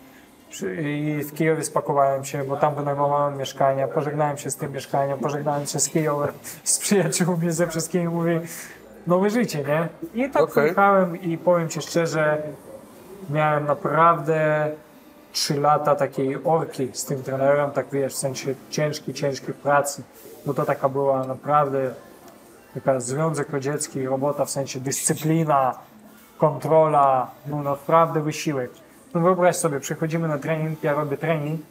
I w Kijowie spakowałem się, bo tam wynajmowałem mieszkania, pożegnałem się z tym mieszkaniem, pożegnałem się z Kijowem, z przyjaciółmi, ze wszystkimi, mówię, nowe życie, nie? I tak pojechałem i powiem Ci szczerze, miałem naprawdę trzy lata takiej orki z tym trenerem, tak wiesz, w sensie ciężkiej, ciężkiej pracy, bo to taka była naprawdę taka związek radziecki, robota w sensie dyscyplina, kontrola, no naprawdę wysiłek. No wyobraź sobie, przychodzimy na trening, ja robię trening,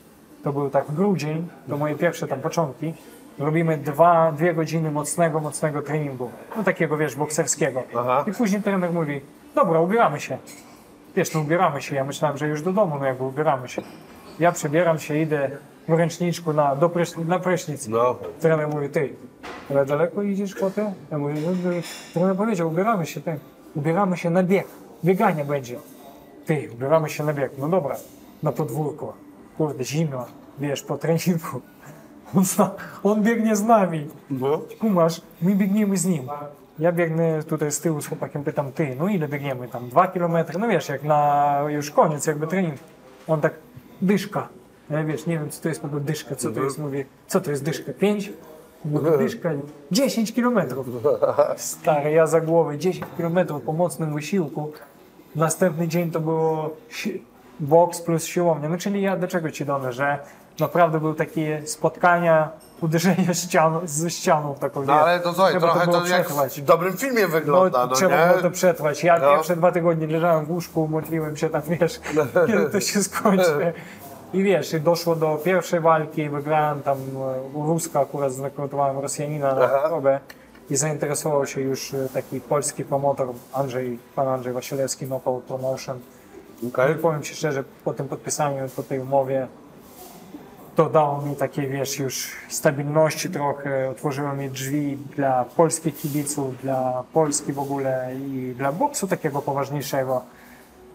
to był tak grudzień, to moje pierwsze tam początki, robimy dwa, dwie godziny mocnego, mocnego treningu, no takiego wiesz, bokserskiego. Aha. I później trener mówi, dobra, ubieramy się. Wiesz, no ubieramy się, ja myślałem, że już do domu, no jakby ubieramy się. Ja przebieram się, idę w ręczniczku na, do prysznic, na prysznic. No. Trener mówi, ty, ale daleko idziesz, chłopie? Ja mówię, no, no, trener powiedział, ubieramy się, ty. Ubieramy się na bieg. Bieganie będzie. Ty, ubieramy się na bieg. No dobra, na podwórko. Kurde, zimno, wiesz, po treningu. On, zna, on biegnie z nami. No. Kumasz, my biegniemy z nim. Ja biegnę tutaj z tyłu z chłopakiem, pytam, ty, no ile biegniemy tam? Dwa kilometry, no wiesz, jak na już koniec jakby trening. On tak, dyszka. Ja wiesz, nie wiem co to jest w ogóle dyszka, co to jest, mówię, co to jest dyszka? Pięć? Mówię, Dyszka, 10 kilometrów. Stary, ja za głowę, 10 kilometrów po mocnym wysiłku. Następny dzień to było boks plus siłownia. No czyli ja do czego ci dążę, że naprawdę były takie spotkania, uderzenie ścianą, ze ścianą taką. No ale to słuchaj, trzeba trochę było to jak przetrwać. w dobrym filmie No, wygląda, no, trzeba nie? było to przetrwać. Ja No. pierwsze dwa tygodnie leżałem w łóżku, modliłem się tam, wiesz, kiedy to się skończy. I wiesz, i doszło do pierwszej walki, wygrałem tam e, u Ruska, akurat zrekrutowałem Rosjanina na Aha. próbę i zainteresował się już e, taki polski promotor Andrzej, pan Andrzej Wasilewski, Knockout Promotion. Okej. I powiem Ci szczerze, po tym podpisaniu, po tej umowie, to dało mi takiej, wiesz, już stabilności trochę, otworzyło mi drzwi dla polskich kibiców, dla Polski w ogóle i dla boksu takiego poważniejszego.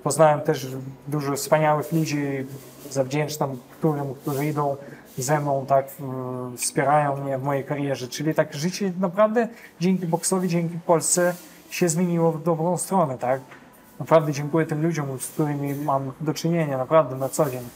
Poznałem też dużo wspaniałych ludzi, zawdzięczam którym, którzy idą ze mną, tak, w- wspierają mnie w mojej karierze. Czyli tak życie naprawdę dzięki boksowi, dzięki Polsce się zmieniło w dobrą stronę, tak. Naprawdę dziękuję tym ludziom, z którymi mam do czynienia, naprawdę na co dzień.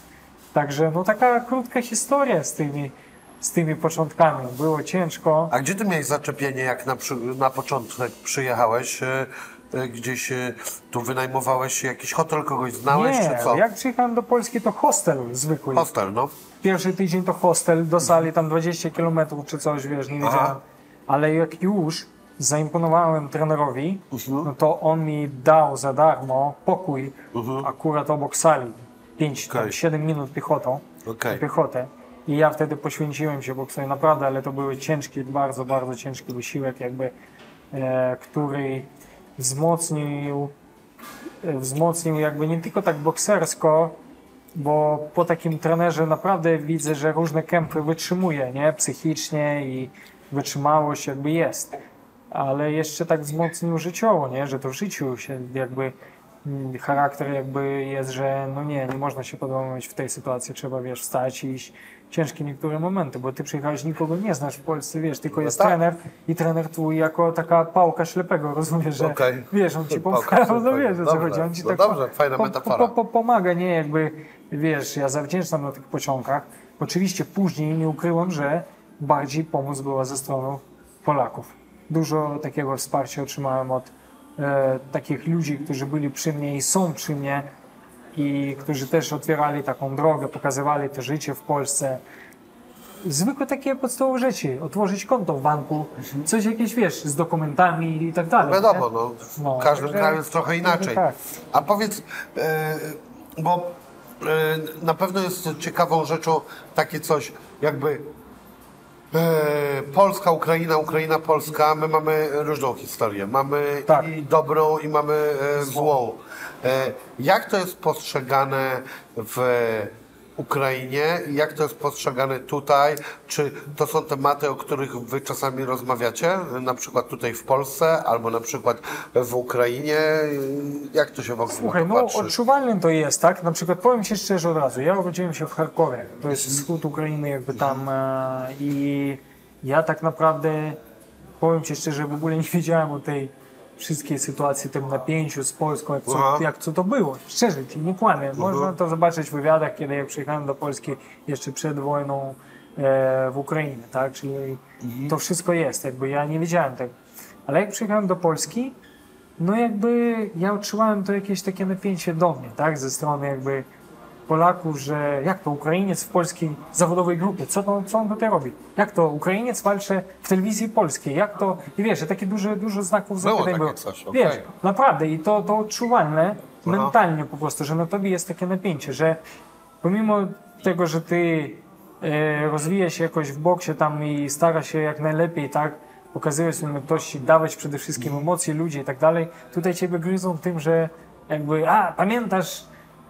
Także no taka krótka historia z tymi, z tymi początkami. Było ciężko. A gdzie ty miałeś zaczepienie, jak na, na początek przyjechałeś? E, e, Gdzieś e, tu wynajmowałeś jakiś hotel, kogoś znałeś, Nie, czy co? jak przyjechałem do Polski to hostel zwykły. Hostel, no. Pierwszy tydzień to hostel, do sali tam 20 km czy coś, wiesz, nie wiedziałem. Ale jak już zaimponowałem trenerowi, Mhm. no to on mi dał za darmo pokój akurat obok sali. 5, Okej. 7 minut piechotą, Okej. piechotę. I ja wtedy poświęciłem się boksowi naprawdę, ale to były ciężki, bardzo, bardzo ciężki wysiłek, jakby, e, który wzmocnił, e, wzmocnił jakby nie tylko tak boksersko, bo po takim trenerze naprawdę widzę, że różne kępy wytrzymuje, nie? Psychicznie i wytrzymałość jakby jest. Ale jeszcze tak wzmocnił życiowo, nie? Że to w życiu się jakby mm, charakter jakby jest, że no nie, nie można się podłamać w tej sytuacji, trzeba wiesz, wstać i iść. Ciężkie niektóre momenty, bo ty przyjechałeś, nikogo nie znasz w Polsce, wiesz, tylko jest tak. trener i trener twój jako taka pałka ślepego, rozumiesz, że Okej. wiesz, on ci pomaga, no wiesz, o co chodzi, on ci No tak dobrze, fajna metafora. Po, po, pomaga, nie, jakby, wiesz, ja zawdzięczam na tych początkach. Oczywiście później nie ukryłem, że bardziej pomoc była ze strony Polaków. Dużo takiego wsparcia otrzymałem od e, takich ludzi, którzy byli przy mnie i są przy mnie i którzy też otwierali taką drogę, pokazywali to życie w Polsce. Zwykłe takie podstawowe rzeczy, otworzyć konto w banku, coś jakieś, wiesz, z dokumentami i tak dalej. Wiadomo, nie? no, w No, każdym kraju jest trochę inaczej. tak. A powiedz, e, bo na pewno jest ciekawą rzeczą takie coś, jakby e, Polska, Ukraina, Ukraina, Polska, my mamy różną historię. Mamy Tak. i dobrą, i mamy e, złą. E, jak to jest postrzegane w Ukrainie? Jak to jest postrzegane tutaj? Czy to są tematy, o których wy czasami rozmawiacie? Na przykład tutaj w Polsce, albo na przykład w Ukrainie? Jak to się wokół Słuchaj, no patrzy? odczuwalnym to jest, tak? Na przykład powiem Ci szczerze od razu, ja urodziłem się w Charkowie, to jest wschód Ukrainy jakby tam e, i ja tak naprawdę powiem Ci szczerze, w ogóle nie wiedziałem o tej wszystkiej sytuacji, tym napięciu z Polską, jak co, jak co to było. Szczerze Ci, nie kłamię. Można to zobaczyć w wywiadach, kiedy ja przyjechałem do Polski jeszcze przed wojną e, w Ukrainie, tak? Czyli to wszystko jest, jakby ja nie wiedziałem tego. Ale jak przyjechałem do Polski, no jakby ja odczuwałem to jakieś takie napięcie do mnie, tak, ze strony jakby Polaków, że jak to Ukrainiec w polskiej zawodowej grupie, co, to, co on tutaj robi? Jak to Ukrainiec walczy w telewizji polskiej? Jak to, i wiesz, że takie duże, dużo znaków zapytań było. coś, okej. Wiesz, naprawdę i to, to odczuwalne mentalnie po prostu, że na tobie jest takie napięcie, że pomimo tego, że ty e, rozwija się jakoś w boksie tam i stara się jak najlepiej, tak, pokazywać umiejętności, dawać przede wszystkim emocje ludzi i tak dalej, tutaj ciebie gryzą tym, że jakby, a, pamiętasz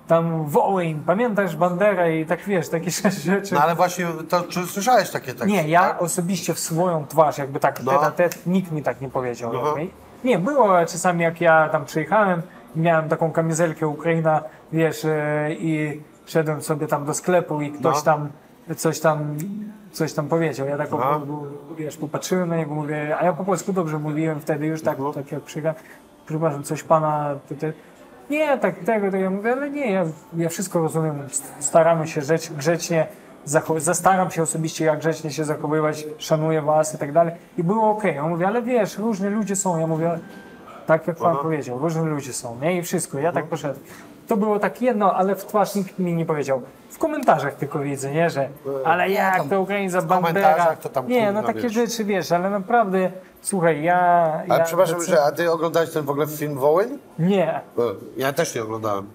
tam Wołyń, pamiętasz Banderę i tak wiesz, takie rzeczy. No ale właśnie, to, czy słyszałeś takie teksty? Nie, ja tak? osobiście w swoją twarz, jakby tak No. no. tet tet, nikt mi tak nie powiedział. Jakby. Nie, było czasami jak ja tam przyjechałem, miałem taką kamizelkę Ukraina, wiesz, e, i szedłem sobie tam do sklepu i ktoś No. tam coś tam coś tam powiedział. Ja tak, po- po- wiesz, popatrzyłem na niego, mówię, a ja po polsku dobrze mówiłem wtedy już tak, Mhm. tak jak przyjechałem, przepraszam, coś pana tutaj, nie, tak tego, to ja mówię, ale nie, ja, ja wszystko rozumiem, staramy się rzecz, grzecznie, zastaram się osobiście, jak grzecznie się zachowywać, szanuję was i tak dalej. I było okej. On mówi, ale wiesz, różni ludzie są. Ja mówię, tak jak pan powiedział, różni ludzie są, nie? I wszystko. Ja tak poszedłem. To było tak jedno, ale w twarz nikt mi nie powiedział. W komentarzach tylko widzę, nie, że ale jak tam to Ukraińca Bandera. to tam Nie, no takie wiesz. rzeczy, wiesz, ale naprawdę, słuchaj, ja... A ja przepraszam, że a ty oglądałeś ten w ogóle film Wołyń? Nie, Bo Ja też nie oglądałem.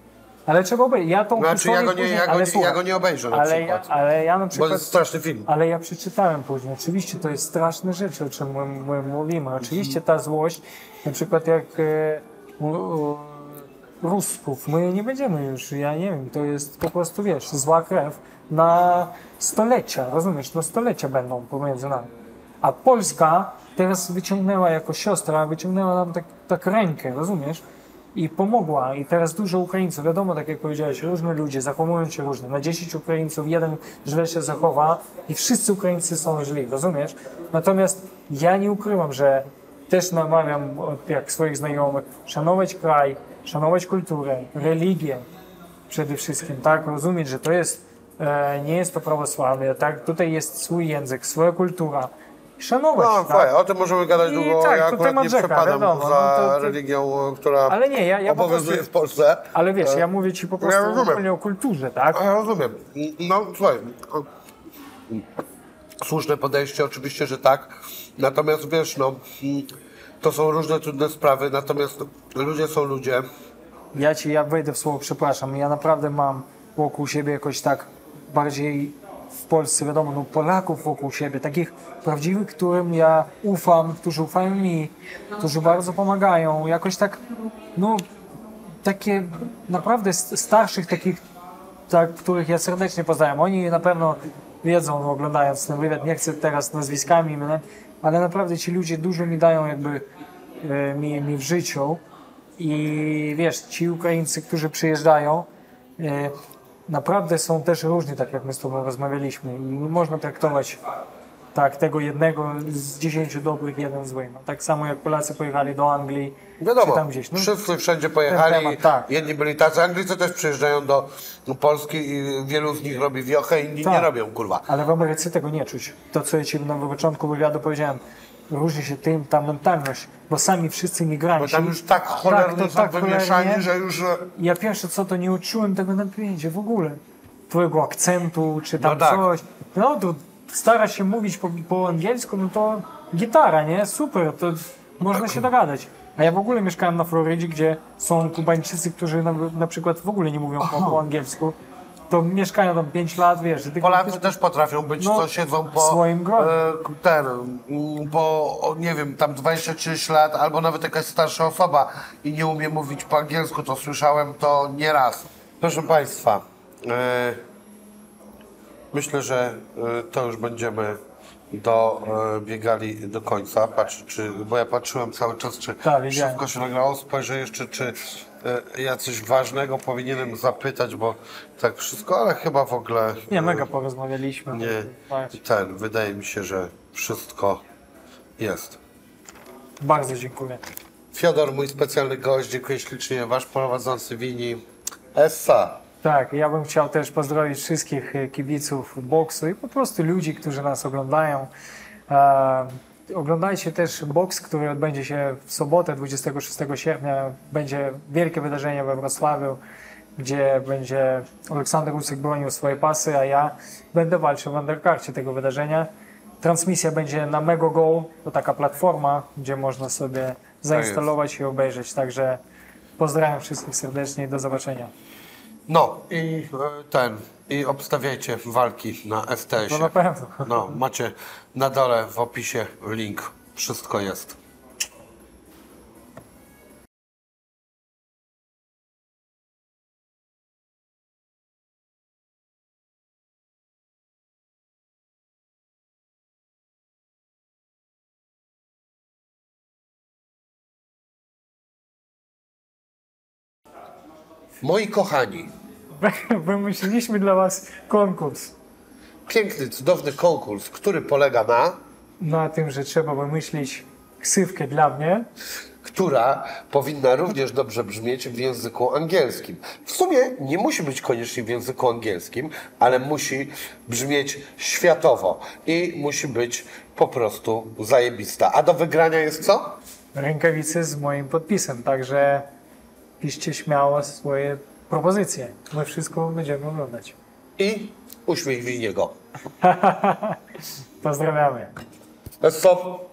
ale trzeba obejrzeć. Ja tą Znaczy historię ja go nie, później, ja go, ale nie, ja go nie obejrzę na ale, ja, przykład. ale ja na Bo przykład... to jest straszny film. Ale ja przeczytałem później. Oczywiście to jest straszne rzeczy, o czym my, my mówimy. Oczywiście ta złość, na przykład jak e, u, u, Rusków, my nie będziemy już, ja nie wiem, to jest po prostu, wiesz, zła krew na stolecia, rozumiesz, no stolecia będą pomiędzy nami. A Polska teraz wyciągnęła jako siostra, wyciągnęła nam tak, tak rękę, rozumiesz? I pomogła. I teraz dużo Ukraińców, wiadomo, tak jak powiedziałeś, różni ludzie zachowują się różnie. Na 10 Ukraińców jeden źle się zachowa i wszyscy Ukraińcy są źli, rozumiesz? Natomiast ja nie ukrywam, że też namawiam, jak swoich znajomych, szanować kraj, szanować kulturę, religię przede wszystkim, tak? Rozumieć, że to jest, e, nie jest to prawosławie, tak? Tutaj jest swój język, swoja kultura. Szanować, No, tak? fajnie, o tym możemy gadać I długo. tak, ja to akurat temat nie rzeka, przepadam wiadomo, za no to- to- religią, która Ale nie, ja, ja po obowiązuje prostu, w Polsce. ale wiesz, ja mówię ci po prostu rozumiem. ogólnie o kulturze, tak? A, Ja rozumiem. No, słuchaj. o- Słuszne podejście, oczywiście, że tak. Natomiast wiesz, no, mm, to są różne trudne sprawy, natomiast ludzie są ludzie. Ja ci, ja wejdę w słowo, przepraszam, ja naprawdę mam wokół siebie jakoś tak bardziej w Polsce, wiadomo, no Polaków wokół siebie, takich prawdziwych, którym ja ufam, którzy ufają mi, którzy bardzo pomagają, jakoś tak, no, takie naprawdę starszych takich, tak, których ja serdecznie pozdrawiam. Oni na pewno wiedzą, no, oglądając ten wywiad, nie chcę teraz nazwiskami, no, ale naprawdę ci ludzie dużo mi dają jakby e, mi, mi w życiu i wiesz, ci Ukraińcy, którzy przyjeżdżają, e, naprawdę są też różni, tak jak my z Tobą rozmawialiśmy. I można traktować tak tego jednego z dziesięciu dobrych, jeden zły. No, tak samo jak Polacy pojechali do Anglii, czy Wiadomo, tam gdzieś. No, wszyscy wszędzie pojechali, temat, tak. jedni byli tacy, Anglicy też przyjeżdżają do Polski i wielu z nich robi wiochę, inni nie Tak. robią, kurwa. Ale w Ameryce tego nie czuć. To, co ja Ci na początku wywiadu powiedziałem, różni się tym, ta mentalność, bo sami wszyscy Bo migranci. tam już tak cholernie to są tak wymieszani, cholernie. że już... Ja pierwsze co, to nie uczułem tego napięcia w ogóle. Twojego akcentu, czy tam No tak. coś. No to stara się mówić po, po angielsku, no to gitara, nie? Super, to można się dogadać. A ja w ogóle mieszkałem na Florydzie, gdzie są Kubańczycy, którzy na, na przykład w ogóle nie mówią po, po angielsku. To mieszkają tam 5 lat, wiesz. tylko- Polacy też potrafią być, No, co siedzą w po swoim gronie. e, ten, po nie wiem, tam 23 lat, albo nawet jakaś starsza osoba i nie umie mówić po angielsku, to słyszałem to nieraz. Proszę Państwa, e, myślę, że e, to już będziemy do, e, do końca. Patrz, czy, bo ja patrzyłem cały czas, czy Tak, wszystko się nagrało. Spojrzę jeszcze, czy e, ja coś ważnego powinienem zapytać, bo tak wszystko, ale chyba w ogóle... Nie, mega porozmawialiśmy. nie, ten, wydaje mi się, że wszystko jest. Bardzo dziękuję. Fiodor, mój specjalny gość, dziękuję ślicznie, wasz prowadzący Wini. Essa. Tak, ja bym chciał też pozdrowić wszystkich e, kibiców boksu i po prostu ludzi, którzy nas oglądają. E, oglądajcie też boks, który odbędzie się w sobotę 26 sierpnia. Będzie wielkie wydarzenie we Wrocławiu, gdzie będzie Aleksander Usyk bronił swoje pasy, a ja będę walczył w underkarcie tego wydarzenia. Transmisja będzie na Megogo, to taka platforma, gdzie można sobie zainstalować i obejrzeć. Także pozdrawiam wszystkich serdecznie i do zobaczenia. No i e, ten, i obstawiajcie walki na No na pewno. No, macie na dole w opisie link. Wszystko jest. Moi kochani, Wymyśliliśmy dla Was konkurs. piękny, cudowny konkurs, który polega na... Na tym, że trzeba wymyślić ksywkę dla mnie. która powinna również dobrze brzmieć w języku angielskim. W sumie nie musi być koniecznie w języku angielskim, ale musi brzmieć światowo i musi być po prostu zajebista. A do wygrania jest co? Rękawice z moim podpisem, także piszcie śmiało swoje propozycje. My wszystko będziemy oglądać. I uśmiech niego. Pozdrawiamy. Stop.